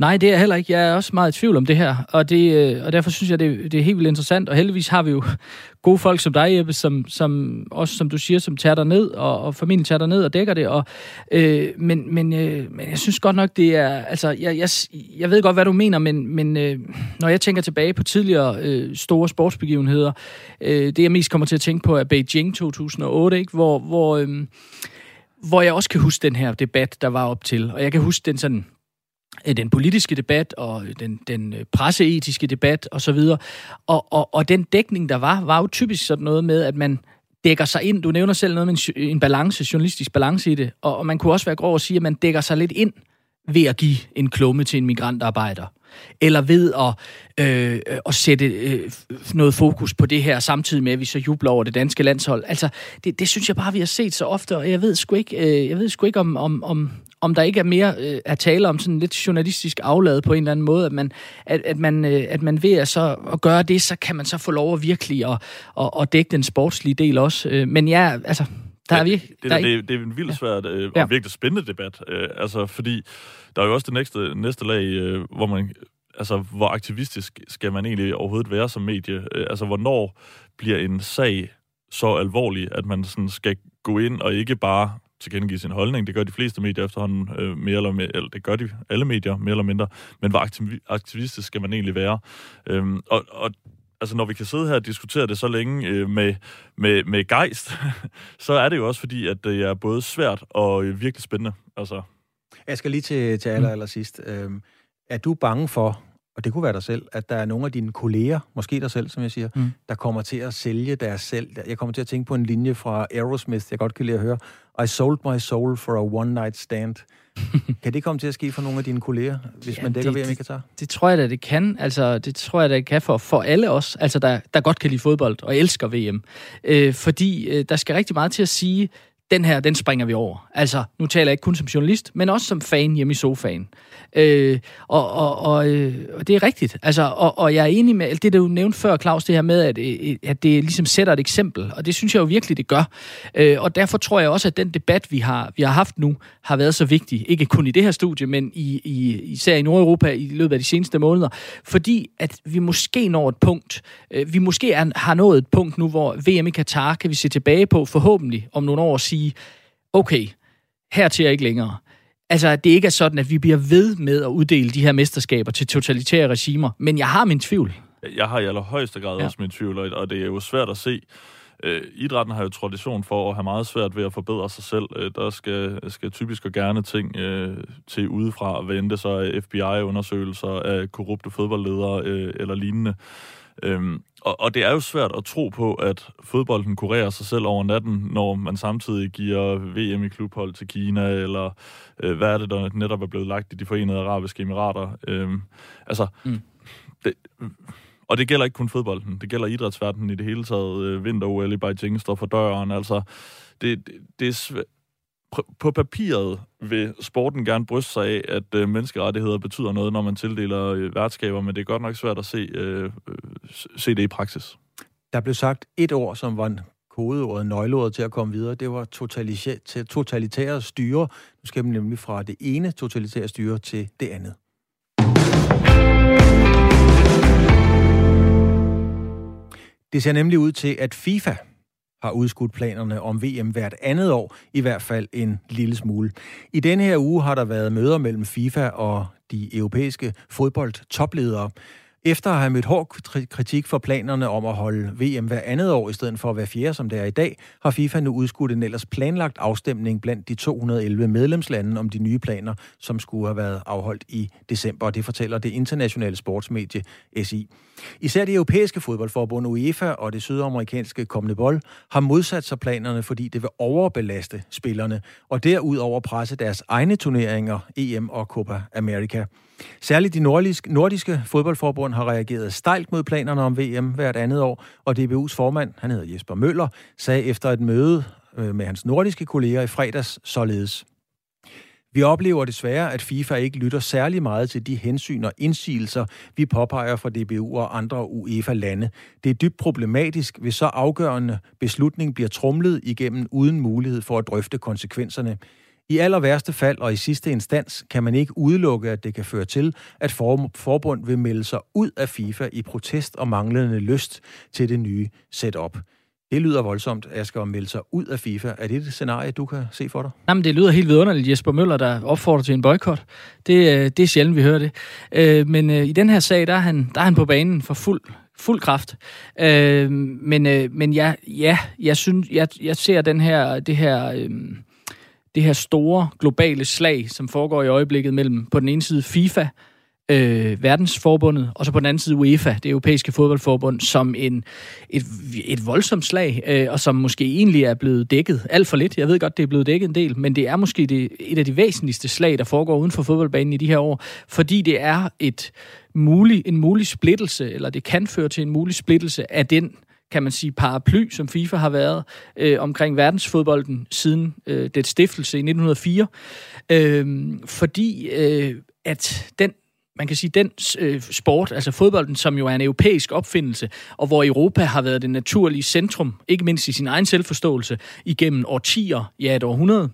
Nej, det er heller ikke. Jeg er også meget i tvivl om det her, og, det, øh, og derfor synes jeg, det, det er helt vildt interessant. Og heldigvis har vi jo gode folk som dig, Jeppe, som, som også, som du siger, som tager dig ned, og, og familien tager dig ned og dækker det. Og, øh, men, men, øh, men jeg synes godt nok, det er... Altså, jeg, jeg, jeg ved godt, hvad du mener, men, men øh, når jeg tænker tilbage på tidligere øh, store sportsbegivenheder, øh, det jeg mest kommer til at tænke på er Beijing 2008, ikke? hvor... hvor øh, hvor jeg også kan huske den her debat, der var op til. Og jeg kan huske den sådan Øh, den politiske debat og øh, den, den øh, presseetiske debat osv. Og, og, og den dækning, der var, var jo typisk sådan noget med, at man dækker sig ind. Du nævner selv noget med en, en balance, journalistisk balance i det. Og, og man kunne også være grov at sige, at man dækker sig lidt ind ved at give en klumme til en migrantarbejder. Eller ved at, øh, at sætte øh, noget fokus på det her, samtidig med, at vi så jubler over det danske landshold. Altså, det, det synes jeg bare, vi har set så ofte, og jeg ved sgu ikke, øh, jeg ved sgu ikke om, om, om, om der ikke er mere øh, at tale om sådan lidt journalistisk aflad på en eller anden måde, at man, at, at man, øh, at man ved at, så, at gøre det, så kan man så få lov at virkelig at, at, at dække den sportslige del også. Øh, men ja, altså, der er virkelig... Det, det, det, det er en vildt svært øh, og ja. virkelig spændende debat, øh, altså fordi der er jo også det næste, næste lag, øh, hvor man altså, hvor aktivistisk skal man egentlig overhovedet være som medie? Øh, altså, hvornår bliver en sag så alvorlig, at man sådan skal gå ind og ikke bare tilkendegive sin holdning. Det gør de fleste medier efterhånden øh, mere eller mindre, eller det gør de alle medier mere eller mindre. Men hvor aktivistisk skal man egentlig være? Øhm, og, og altså når vi kan sidde her og diskutere det så længe øh, med, med, med gejst, så er det jo også fordi, at det er både svært og øh, virkelig spændende. Altså. Jeg skal lige til, til aller, aller sidst. Øhm, er du bange for, og det kunne være dig selv, at der er nogle af dine kolleger, måske dig selv, som jeg siger, mm. der kommer til at sælge deres selv. Jeg kommer til at tænke på en linje fra Aerosmith, jeg godt kan lide at høre. I sold my soul for a one night stand. kan det komme til at ske for nogle af dine kolleger, hvis ja, man dækker VM i Katar? Det tror jeg da, det kan. Altså, det tror jeg da, det kan for, for alle os, altså, der, der godt kan lide fodbold og elsker VM. Øh, fordi øh, der skal rigtig meget til at sige, den her, den springer vi over. Altså, nu taler jeg ikke kun som journalist, men også som fan hjemme i sofaen. Øh, og, og, og, øh, og det er rigtigt. Altså, og, og jeg er enig med det, du nævnte før, Claus, det her med, at, øh, at det ligesom sætter et eksempel. Og det synes jeg jo virkelig, det gør. Øh, og derfor tror jeg også, at den debat, vi har, vi har haft nu, har været så vigtig. Ikke kun i det her studie, men i, i, især i Nordeuropa i løbet af de seneste måneder. Fordi at vi måske når et punkt, øh, vi måske er, har nået et punkt nu, hvor VM i Katar kan vi se tilbage på, forhåbentlig om nogle år, og sige, okay, her til jeg ikke længere. Altså, at det ikke er sådan, at vi bliver ved med at uddele de her mesterskaber til totalitære regimer. Men jeg har min tvivl. Jeg har i allerhøjeste grad ja. også min tvivl, og det er jo svært at se. Øh, idrætten har jo tradition for at have meget svært ved at forbedre sig selv. Øh, der skal, skal typisk og gerne ting øh, til udefra, så er FBI-undersøgelser af korrupte fodboldledere øh, eller lignende. Øhm, og, og det er jo svært at tro på, at fodbolden kurerer sig selv over natten, når man samtidig giver VM i klubhold til Kina, eller øh, hvad er det, der netop er blevet lagt i de forenede arabiske emirater. Øhm, altså, mm. det, og det gælder ikke kun fodbolden, det gælder idrætsverdenen i det hele taget. Øh, Vinter-OL i Beijing står for døren. Altså, det, det, det er svært på papiret vil sporten gerne bryste sig af, at øh, menneskerettigheder betyder noget, når man tildeler øh, værtskaber, men det er godt nok svært at se, øh, øh se det i praksis. Der blev sagt et ord, som var en kodeordet, nøgleordet til at komme videre. Det var totalitære styre. Nu skal man nemlig fra det ene totalitære styre til det andet. Det ser nemlig ud til, at FIFA har udskudt planerne om VM hvert andet år, i hvert fald en lille smule. I denne her uge har der været møder mellem FIFA og de europæiske fodboldtopledere. Efter at have mødt hård kritik for planerne om at holde VM hver andet år i stedet for at være fjerde, som det er i dag, har FIFA nu udskudt en ellers planlagt afstemning blandt de 211 medlemslande om de nye planer, som skulle have været afholdt i december. Det fortæller det internationale sportsmedie SI. Især det europæiske fodboldforbund UEFA og det sydamerikanske CONMEBOL har modsat sig planerne, fordi det vil overbelaste spillerne, og derudover presse deres egne turneringer, EM og Copa America. Særligt de nordiske, nordiske fodboldforbund har reageret stejlt mod planerne om VM hvert andet år, og DBU's formand, han hedder Jesper Møller, sagde efter et møde øh, med hans nordiske kolleger i fredags således. Vi oplever desværre, at FIFA ikke lytter særlig meget til de hensyn og indsigelser, vi påpeger fra DBU og andre UEFA-lande. Det er dybt problematisk, hvis så afgørende beslutning bliver trumlet igennem uden mulighed for at drøfte konsekvenserne. I aller værste fald og i sidste instans kan man ikke udelukke, at det kan føre til, at forbund vil melde sig ud af FIFA i protest og manglende lyst til det nye setup. Det lyder voldsomt, at jeg skal melde sig ud af FIFA. Er det et scenarie, du kan se for dig? Jamen, det lyder helt vidunderligt. Jesper Møller, der opfordrer til en boykot. Det, øh, det er sjældent, vi hører det. Øh, men øh, i den her sag, der er han, der er han på banen for fuld, fuld kraft. Øh, men, øh, men ja, ja jeg, synes, jeg, jeg ser den her, det her det her store globale slag, som foregår i øjeblikket mellem på den ene side FIFA, øh, verdensforbundet, og så på den anden side UEFA, det europæiske fodboldforbund, som en, et, et voldsomt slag, øh, og som måske egentlig er blevet dækket alt for lidt. Jeg ved godt, det er blevet dækket en del, men det er måske det, et af de væsentligste slag, der foregår uden for fodboldbanen i de her år, fordi det er et mulig, en mulig splittelse, eller det kan føre til en mulig splittelse af den kan man sige, paraply, som FIFA har været øh, omkring verdensfodbolden siden øh, det stiftelse i 1904. Øh, fordi øh, at den man kan sige, den øh, sport, altså fodbolden, som jo er en europæisk opfindelse, og hvor Europa har været det naturlige centrum, ikke mindst i sin egen selvforståelse, igennem årtier, ja et århundrede,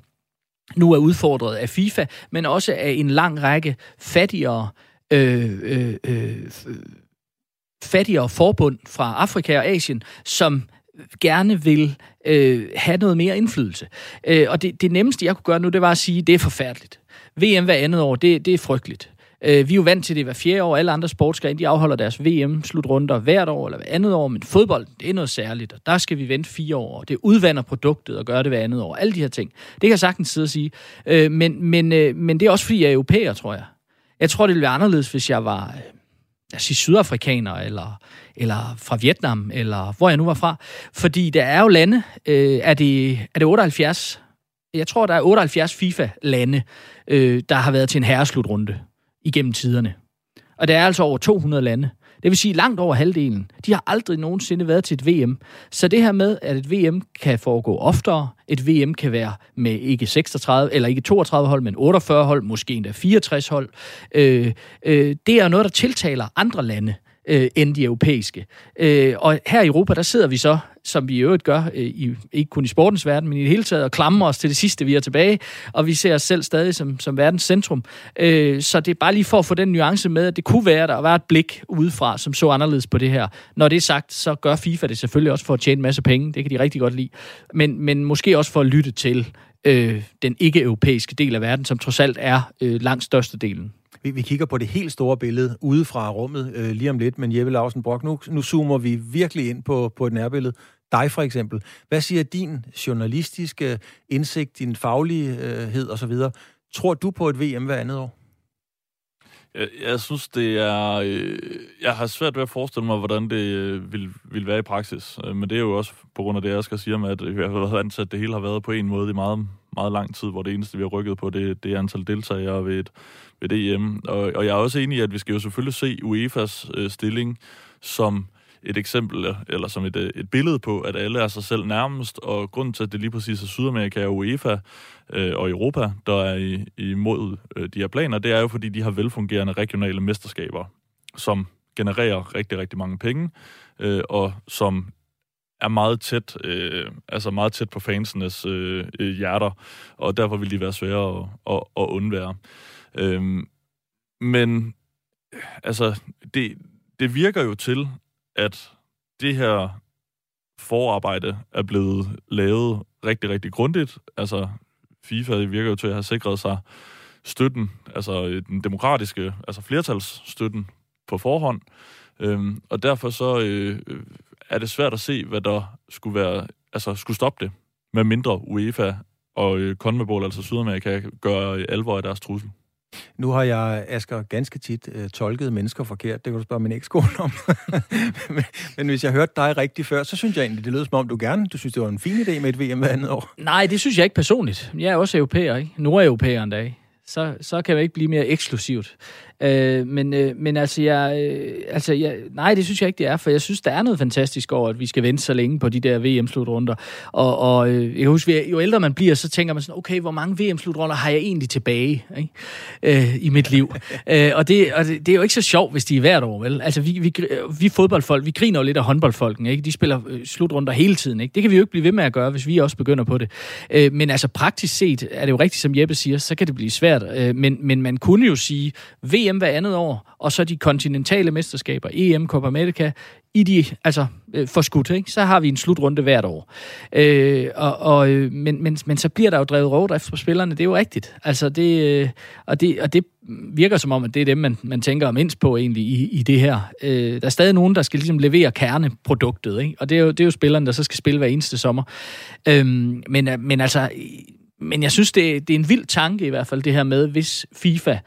nu er udfordret af FIFA, men også af en lang række fattigere, øh, øh, øh, fattigere forbund fra Afrika og Asien, som gerne vil øh, have noget mere indflydelse. Øh, og det, det nemmeste, jeg kunne gøre nu, det var at sige, det er forfærdeligt. VM hver andet år, det, det er frygteligt. Øh, vi er jo vant til det hver fjerde år. Alle andre sportsgrene, de afholder deres VM-slutrunder hvert år eller hver andet år, men fodbold, det er noget særligt, og der skal vi vente fire år. Det udvander produktet og gør det hver andet år. Alle de her ting. Det kan jeg sagtens sidde og sige. Øh, men, men, øh, men det er også, fordi jeg er europæer, tror jeg. Jeg tror, det ville være anderledes, hvis jeg var øh, jeg siger, sydafrikaner, eller, eller fra Vietnam, eller hvor jeg nu var fra. Fordi der er jo lande, øh, er, det, er det 78? Jeg tror, der er 78 FIFA-lande, øh, der har været til en herreslutrunde igennem tiderne. Og der er altså over 200 lande. Det vil sige langt over halvdelen. De har aldrig nogensinde været til et VM. Så det her med, at et VM kan foregå oftere, et VM kan være med ikke 36 eller ikke 32 hold, men 48 hold, måske endda 64 hold, øh, øh, det er noget, der tiltaler andre lande øh, end de europæiske. Øh, og her i Europa, der sidder vi så, som vi i øvrigt gør, øh, i, ikke kun i sportens verden, men i det hele taget, og klamrer os til det sidste, vi er tilbage, og vi ser os selv stadig som, som verdens centrum. Øh, så det er bare lige for at få den nuance med, at det kunne være, at der var et blik udefra, som så anderledes på det her. Når det er sagt, så gør FIFA det selvfølgelig også for at tjene en masse penge, det kan de rigtig godt lide, men, men måske også for at lytte til øh, den ikke-europæiske del af verden, som trods alt er øh, langt størstedelen. Vi, vi kigger på det helt store billede ude fra rummet øh, lige om lidt, men Jeppe Lausen Brock, nu, nu zoomer vi virkelig ind på, på et nærbillede. Dig for eksempel. Hvad siger din journalistiske indsigt, din faglighed osv.? Tror du på et VM hver andet år? Jeg, jeg synes, det er... Øh, jeg har svært ved at forestille mig, hvordan det øh, vil, vil være i praksis. Øh, men det er jo også på grund af det, jeg skal sige med, at jeg har været ansat, at det hele har været på en måde i meget, meget lang tid, hvor det eneste, vi har rykket på, det, det er antal deltagere ved et, ved DM. EM. Og, og jeg er også enig i, at vi skal jo selvfølgelig se UEFA's øh, stilling som et eksempel, eller som et, øh, et billede på, at alle er sig selv nærmest, og grunden til, at det lige præcis er Sydamerika og UEFA øh, og Europa, der er i, imod øh, de her planer, det er jo, fordi de har velfungerende regionale mesterskaber, som genererer rigtig, rigtig mange penge, øh, og som er meget tæt, øh, altså meget tæt på fansenes øh, øh hjerter, og derfor vil de være svære at, at, at undvære. Øhm, men altså, det, det virker jo til, at det her forarbejde er blevet lavet rigtig, rigtig grundigt. Altså, FIFA virker jo til at have sikret sig støtten, altså øh, den demokratiske, altså flertalsstøtten på forhånd. Øhm, og derfor så øh, øh, er det svært at se, hvad der skulle være, altså skulle stoppe det, med mindre UEFA og øh, CONMEBOL, altså Sydamerika, gør alvor af deres trussel. Nu har jeg, Asger, ganske tit øh, tolket mennesker forkert. Det kan du spørge min ekskone om. men, men hvis jeg hørte dig rigtigt før, så synes jeg egentlig, det lød som om, du gerne, du synes, det var en fin idé med et VM hver andet år. Nej, det synes jeg ikke personligt. Jeg er også europæer, ikke? Nordeuropæer endda, dag. Så, så kan jeg ikke blive mere eksklusivt. Øh, men, øh, men altså, jeg, øh, altså jeg, nej, det synes jeg ikke, det er, for jeg synes, der er noget fantastisk over, at vi skal vente så længe på de der VM-slutrunder. Og, og øh, jeg kan huske, jo ældre man bliver, så tænker man sådan, okay, hvor mange VM-slutrunder har jeg egentlig tilbage ikke? Øh, i mit liv? øh, og det, og det, det er jo ikke så sjovt, hvis de er hvert år, vel? Altså, vi, vi, vi fodboldfolk, vi griner jo lidt af håndboldfolken, ikke? De spiller øh, slutrunder hele tiden, ikke? Det kan vi jo ikke blive ved med at gøre, hvis vi også begynder på det. Øh, men altså, praktisk set er det jo rigtigt, som Jeppe siger, så kan det blive svært. Øh, men, men man kunne jo sige, VM EM hver andet år, og så de kontinentale mesterskaber, EM, Copa America, i de, altså øh, forskudt, ikke? så har vi en slutrunde hvert år. Øh, og, og, øh, men, men, men så bliver der jo drevet rovdrift på spillerne, det er jo rigtigt. Altså det, øh, og, det, og det virker som om, at det er dem, man, man tænker mindst på egentlig i, i det her. Øh, der er stadig nogen, der skal ligesom levere kerneproduktet, ikke? og det er, jo, det er jo spillerne, der så skal spille hver eneste sommer. Øh, men, men altså, men jeg synes, det, det er en vild tanke i hvert fald, det her med, hvis FIFA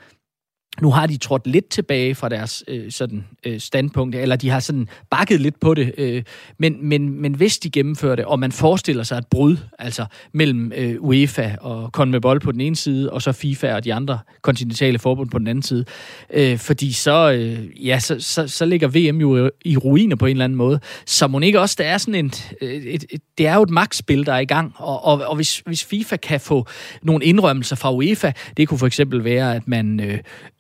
nu har de trådt lidt tilbage fra deres øh, sådan øh, standpunkt, eller de har sådan bakket lidt på det, øh, men, men, men hvis de gennemfører det, og man forestiller sig et brud, altså mellem øh, UEFA og CONMEBOL på den ene side, og så FIFA og de andre kontinentale forbund på den anden side, øh, fordi så, øh, ja, så, så, så ligger VM jo i ruiner på en eller anden måde, så må ikke også, der er sådan en, et, øh, et, et det er jo et magtspil, der er i gang, og, og, og hvis, hvis FIFA kan få nogle indrømmelser fra UEFA, det kunne for eksempel være, at man øh,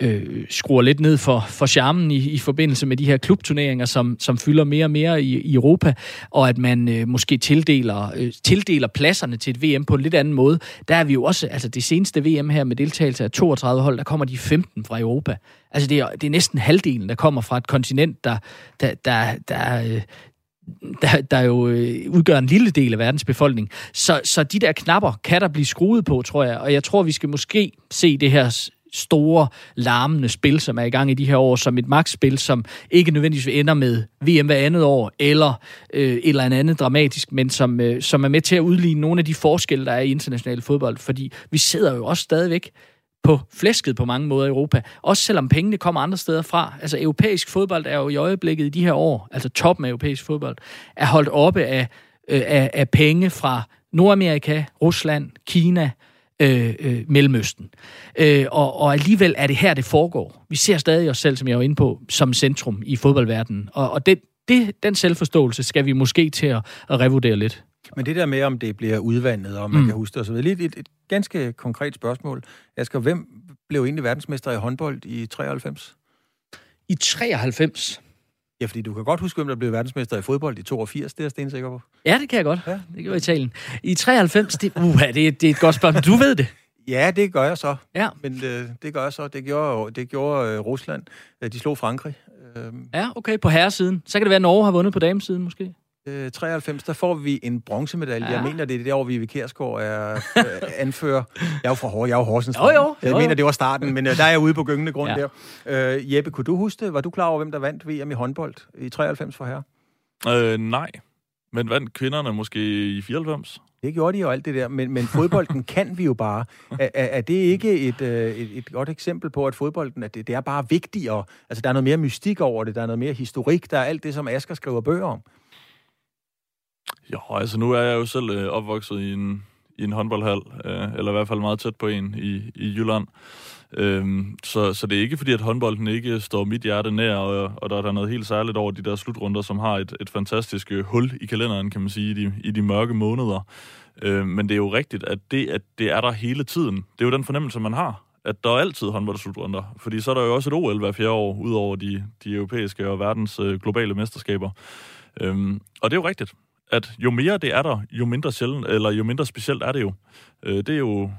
øh, skruer lidt ned for, for charmen i, i forbindelse med de her klubturneringer, som, som fylder mere og mere i, i Europa, og at man øh, måske tildeler, øh, tildeler pladserne til et VM på en lidt anden måde. Der er vi jo også, altså det seneste VM her med deltagelse af 32 hold, der kommer de 15 fra Europa. Altså det er, det er næsten halvdelen, der kommer fra et kontinent, der, der, der, der, øh, der, der jo øh, udgør en lille del af verdens befolkning. Så, så de der knapper kan der blive skruet på, tror jeg. Og jeg tror, vi skal måske se det her store, larmende spil, som er i gang i de her år, som et magtspil, som ikke nødvendigvis ender med VM hver andet år, eller øh, et eller andet dramatisk, men som, øh, som er med til at udligne nogle af de forskelle, der er i international fodbold. Fordi vi sidder jo også stadigvæk på flæsket på mange måder i Europa. Også selvom pengene kommer andre steder fra. Altså europæisk fodbold er jo i øjeblikket i de her år, altså toppen af europæisk fodbold, er holdt oppe af, øh, af, af penge fra Nordamerika, Rusland, Kina, øh, øh, Mellemøsten. Øh, og, og alligevel er det her, det foregår. Vi ser stadig os selv, som jeg var inde på, som centrum i fodboldverdenen. Og, og det, det, den selvforståelse skal vi måske til at, at revurdere lidt. Men det der med, om det bliver udvandet, og man mm. kan huske det osv., lige et, et, et ganske konkret spørgsmål. Asger, hvem blev egentlig verdensmester i håndbold i 93? I 93? Ja, fordi du kan godt huske, hvem der blev verdensmester i fodbold i 82, det er jeg stensikker på. Ja, det kan jeg godt. Ja. Det gjorde Italien. I 93, det, uh, det, det er et godt spørgsmål. Du ved det. Ja, det gør jeg så. Ja. Men øh, det gør jeg så. Det gjorde, det gjorde øh, Rusland. Øh, de slog Frankrig. Øh, ja, okay, på herresiden. Så kan det være, at Norge har vundet på damesiden, måske? Øh, 93, der får vi en bronzemedalje. Ja. Jeg mener, det er det år, vi ved Kærsgaard er øh, anfører. Jeg er jo fra Hår, jeg er jo Horsens. Jo, jo, Jeg jo, mener, jo. det var starten, men øh, der er jeg ude på gyngende grund Ja. der. Øh, Jeppe, kunne du huske det? Var du klar over, hvem der vandt VM i håndbold i 93 for her? Øh, nej. Men vandt kvinderne måske i 94? Det gjorde de jo alt det der, men, men fodbolden kan vi jo bare. Er, er, det ikke et, øh, et, et godt eksempel på, at fodbolden, at det, det er bare vigtigere? Altså, der er noget mere mystik over det, der er noget mere historik, der er alt det, som Asger skriver bøger om. Jo, altså nu er jeg jo selv øh, opvokset i en, i en håndboldhal, øh, eller i hvert fald meget tæt på en i, i Jylland. Øhm, så, så det er ikke fordi, at håndbolden ikke står mit hjerte nær, og, og der er der noget helt særligt over de der slutrunder, som har et, et fantastisk øh, hul i kalenderen, kan man sige, i de, i de mørke måneder. Øh, men det er jo rigtigt, at det, at det er der hele tiden, det er jo den fornemmelse, man har, at der er altid håndboldslutrunder. Fordi så er der jo også et OL hver fjerde år, ud over de, de europæiske og verdens øh, globale mesterskaber. Øhm, og det er jo rigtigt, at jo mere det er der, jo mindre sjældent, eller jo mindre specielt er det jo. Øh, det er jo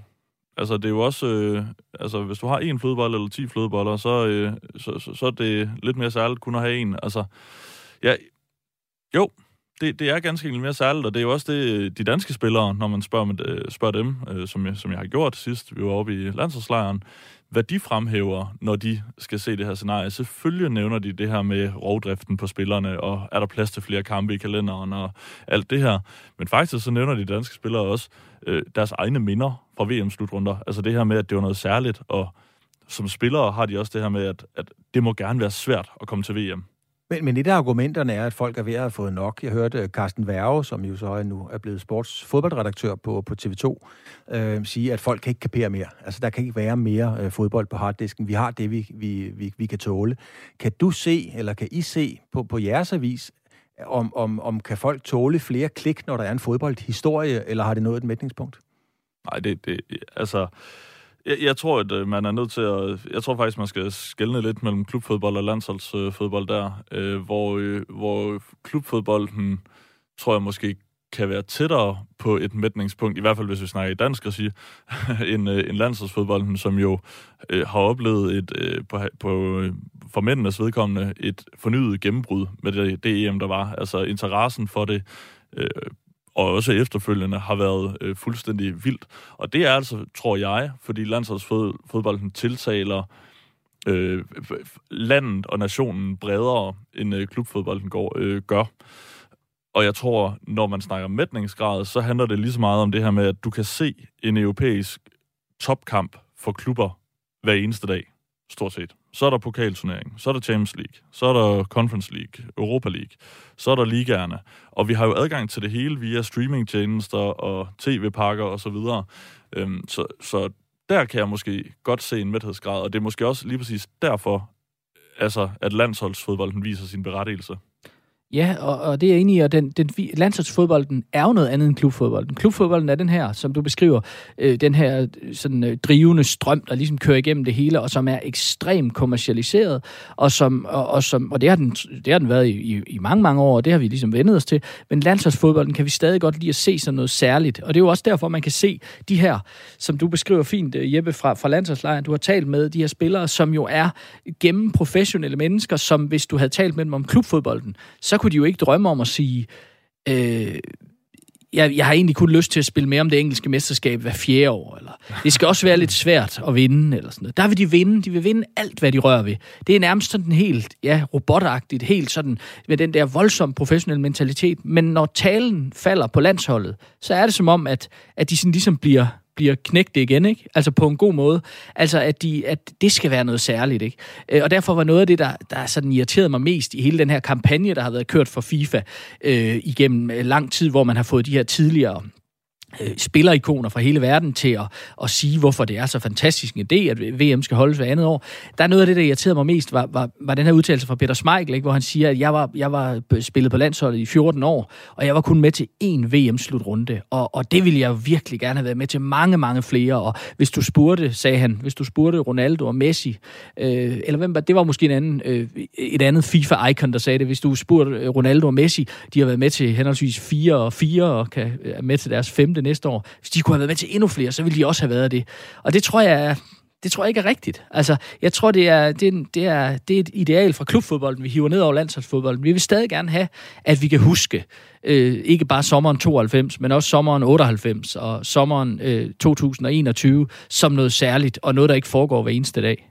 Altså, det er jo også... Øh, altså, hvis du har en flødebolle eller 10 flødeboller, så, øh, så, så, så er det lidt mere særligt kun at have en. Altså, ja, jo, det, det er ganske enkelt mere særligt, og det er jo også det, de danske spillere, når man spørger, med, spørger dem, øh, som, jeg, som jeg har gjort sidst, vi var oppe i landsholdslejren, hvad de fremhæver, når de skal se det her scenarie. Selvfølgelig nævner de det her med rovdriften på spillerne, og er der plads til flere kampe i kalenderen, og alt det her. Men faktisk så nævner de danske spillere også øh, deres egne minder fra VM-slutrunder. Altså det her med, at det var noget særligt, og som spillere har de også det her med, at, at det må gerne være svært at komme til VM. Men, men et af argumenterne er, at folk er ved at have fået nok. Jeg hørte øh, Carsten Værge, som jo så nu er blevet sportsfodboldredaktør på, på TV2, øh, sige, at folk kan ikke kapere mere. Altså, der kan ikke være mere øh, fodbold på harddisken. Vi har det, vi, vi, vi, vi kan tåle. Kan du se, eller kan I se på, på jeres avis, om, om, om kan folk tåle flere klik, når der er en fodboldhistorie, eller har det nået et mætningspunkt? Nej, det, det altså... Jeg, jeg tror, at øh, man er nødt til at... Jeg tror faktisk, man skal skelne lidt mellem klubfodbold og landsholdsfodbold der, øh, hvor, øh, hvor klubfodbolden, tror jeg måske, kan være tættere på et mætningspunkt, i hvert fald hvis vi snakker i dansk regi, end, øh, en landsholdsfodbolden, som jo øh, har oplevet et, øh, på, på for mændenes vedkommende et fornyet gennembrud med det, det EM, der var. Altså interessen for det øh, og også efterfølgende har været øh, fuldstændig vildt. Og det er altså, tror jeg, fordi landsholdsfodbolden tiltaler øh, landet og nationen bredere, end øh, klubfodbolden går, øh, gør. Og jeg tror, når man snakker mætningsgrad, så handler det lige så meget om det her med, at du kan se en europæisk topkamp for klubber hver eneste dag, stort set. Så er der pokalturnering, så er der Champions League, så er der Conference League, Europa League, så er der ligaerne. Og vi har jo adgang til det hele via streamingtjenester og tv-pakker osv. Så, videre. øhm, så, så der kan jeg måske godt se en mæthedsgrad, og det er måske også lige præcis derfor, altså, at landsholdsfodbolden viser sin berettigelse. Ja, og, og det er jeg enig i, og den, den, landsholdsfodbolden er jo noget andet end klubfodbolden. Klubfodbolden er den her, som du beskriver, øh, den her øh, sådan, øh, drivende strøm, der ligesom kører igennem det hele, og som er ekstremt kommercialiseret, og, som, og, og, som, og det, har den, det har den været i, i, i mange, mange år, og det har vi ligesom vendet os til. Men landsholdsfodbolden kan vi stadig godt lide at se som noget særligt, og det er jo også derfor, man kan se de her, som du beskriver fint, øh, Jeppe, fra, fra landsholdslejren, du har talt med, de her spillere, som jo er gennem professionelle mennesker, som hvis du havde talt med dem om klubfodbolden, så kunne de jo ikke drømme om at sige, øh, jeg, jeg har egentlig kun lyst til at spille mere om det engelske mesterskab hver fjerde år. Eller, det skal også være lidt svært at vinde. Eller sådan noget. Der vil de vinde. De vil vinde alt, hvad de rører ved. Det er nærmest sådan helt ja, robotagtigt, helt sådan med den der voldsomme professionelle mentalitet. Men når talen falder på landsholdet, så er det som om, at, at de sådan ligesom bliver bliver knægt igen, ikke? Altså på en god måde. Altså at, de, at det skal være noget særligt, ikke? Øh, og derfor var noget af det, der, der sådan irriterede mig mest i hele den her kampagne, der har været kørt for FIFA øh, igennem øh, lang tid, hvor man har fået de her tidligere øh, spillerikoner fra hele verden til at, at sige, hvorfor det er så fantastisk en idé, at VM skal holdes hver andet år. Der er noget af det, der irriterede mig mest, var, var, var den her udtalelse fra Peter Schmeichel, ikke, hvor han siger, at jeg var, jeg var spillet på landsholdet i 14 år, og jeg var kun med til én VM-slutrunde, og, og det ville jeg virkelig gerne have været med til mange, mange flere, og hvis du spurgte, sagde han, hvis du spurgte Ronaldo og Messi, øh, eller hvem det var måske en anden, øh, et andet FIFA-icon, der sagde det, hvis du spurgte øh, Ronaldo og Messi, de har været med til henholdsvis 4 og 4, og kan er med til deres femte det næste år. Hvis de kunne have været med til endnu flere, så ville de også have været det. Og det tror jeg det tror jeg ikke er rigtigt. Altså, jeg tror, det er, det, er, det, er, det er et ideal fra klubfodbolden, vi hiver ned over landsholdsfodbolden. Vi vil stadig gerne have, at vi kan huske, øh, ikke bare sommeren 92, men også sommeren 98 og sommeren øh, 2021 som noget særligt, og noget, der ikke foregår hver eneste dag.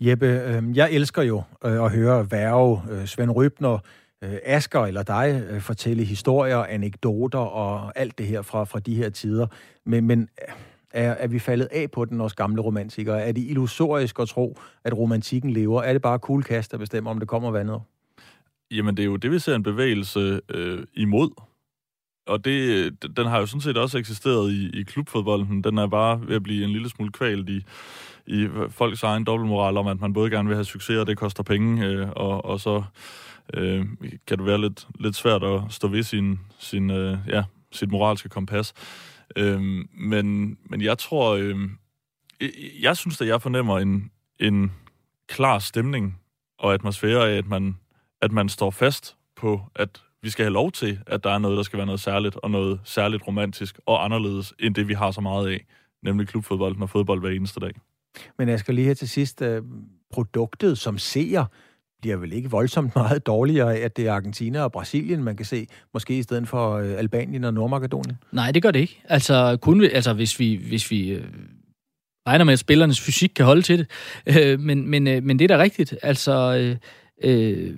Jeppe, øh, jeg elsker jo øh, at høre Værge, øh, Svend Rybner, øh, Asker eller dig øh, fortælle historier, anekdoter og alt det her fra, fra de her tider. Men, men øh, er, er vi faldet af på den, også gamle romantikere? Er det illusorisk at tro, at romantikken lever? Er det bare kuglekast, der bestemmer, om det kommer vandet? Jamen, det er jo det, vi ser en bevægelse øh, imod. Og det, den har jo sådan set også eksisteret i, i klubfodbolden. Den er bare ved at blive en lille smule kvalt i, i folks egen dobbeltmoral om, at man både gerne vil have succes, og det koster penge, øh, og, og så øh, kan det være lidt, lidt svært at stå ved sin, sin, øh, ja, sit moralske kompas. Øh, men, men jeg tror, øh, jeg synes, at jeg fornemmer en, en klar stemning og atmosfære af, at man, at man står fast på, at vi skal have lov til, at der er noget, der skal være noget særligt, og noget særligt romantisk og anderledes, end det, vi har så meget af, nemlig klubfodbold og fodbold hver eneste dag. Men jeg skal lige her til sidst, øh, produktet som ser, bliver vel ikke voldsomt meget dårligere af, at det er Argentina og Brasilien, man kan se, måske i stedet for øh, Albanien og Nordmakedonien? Nej, det gør det ikke. Altså, kun, altså hvis vi, hvis vi øh, regner med, at spillernes fysik kan holde til det. Øh, men, men, øh, men det er da rigtigt. Altså, øh, øh,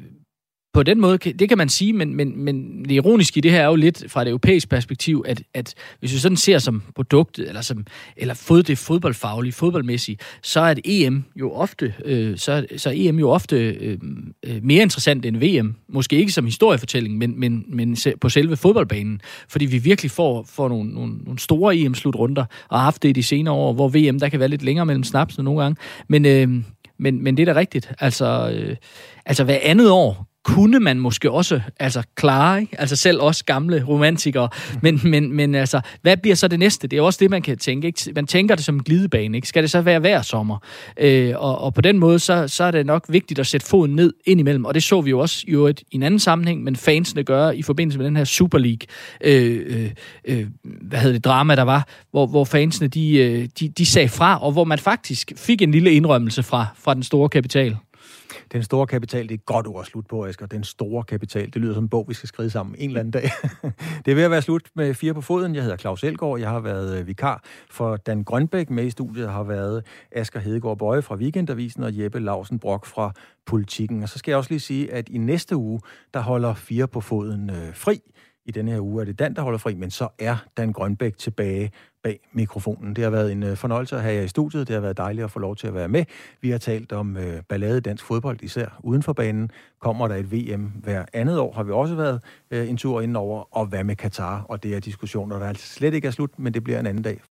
på den måde, det kan man sige, men, men, men det ironiske i det her er jo lidt fra et europæisk perspektiv, at, at hvis vi sådan ser som produktet, eller, som, eller fod, det fodboldfaglige, fodboldmæssige, så er det EM jo ofte, øh, så, så er EM jo ofte øh, øh, mere interessant end VM. Måske ikke som historiefortælling, men, men, men på selve fodboldbanen. Fordi vi virkelig får, får nogle, nogle, nogle store EM-slutrunder, og har haft det i de senere år, hvor VM, der kan være lidt længere mellem snapsene nogle gange. Men, øh, men, men det er da rigtigt. Altså, øh, altså hver andet år kunne man måske også altså klare, ikke? altså selv os gamle romantikere, men, men, men altså, hvad bliver så det næste? Det er også det, man kan tænke. Ikke? Man tænker det som en glidebane. Ikke? Skal det så være hver sommer? Øh, og, og på den måde, så, så er det nok vigtigt at sætte foden ned indimellem, og det så vi jo også i, et, i en anden sammenhæng, men fansene gør i forbindelse med den her Super League, øh, øh, øh hvad hedder det, drama, der var, hvor, hvor fansene, de, øh, de, de sagde fra, og hvor man faktisk fik en lille indrømmelse fra, fra den store kapital. Den store kapital, det er et godt ord at slutte på, Asger. Den store kapital, det lyder som en bog, vi skal skrive sammen en eller anden dag. det er ved at være slut med Fire på Foden. Jeg hedder Claus Elgaard. Jeg har været øh, vikar for Dan Grønbæk. Med i studiet har været Asger Hedegaard Bøje fra Weekendavisen og Jeppe Lausen Brok fra Politikken. Og så skal jeg også lige sige, at i næste uge, der holder Fire på Foden øh, fri. I denne her uge er det Dan, der holder fri, men så er Dan Grønbæk tilbage bag mikrofonen. Det har været en øh, fornøjelse at have jer i studiet. Det har været dejligt at få lov til at være med. Vi har talt om øh, ballade dansk fodbold, især uden for banen. Kommer der et VM hver andet år, har vi også været øh, en tur indenover. Og hvad med Katar? Og det er diskussioner, der altså slet ikke er slut, men det bliver en anden dag.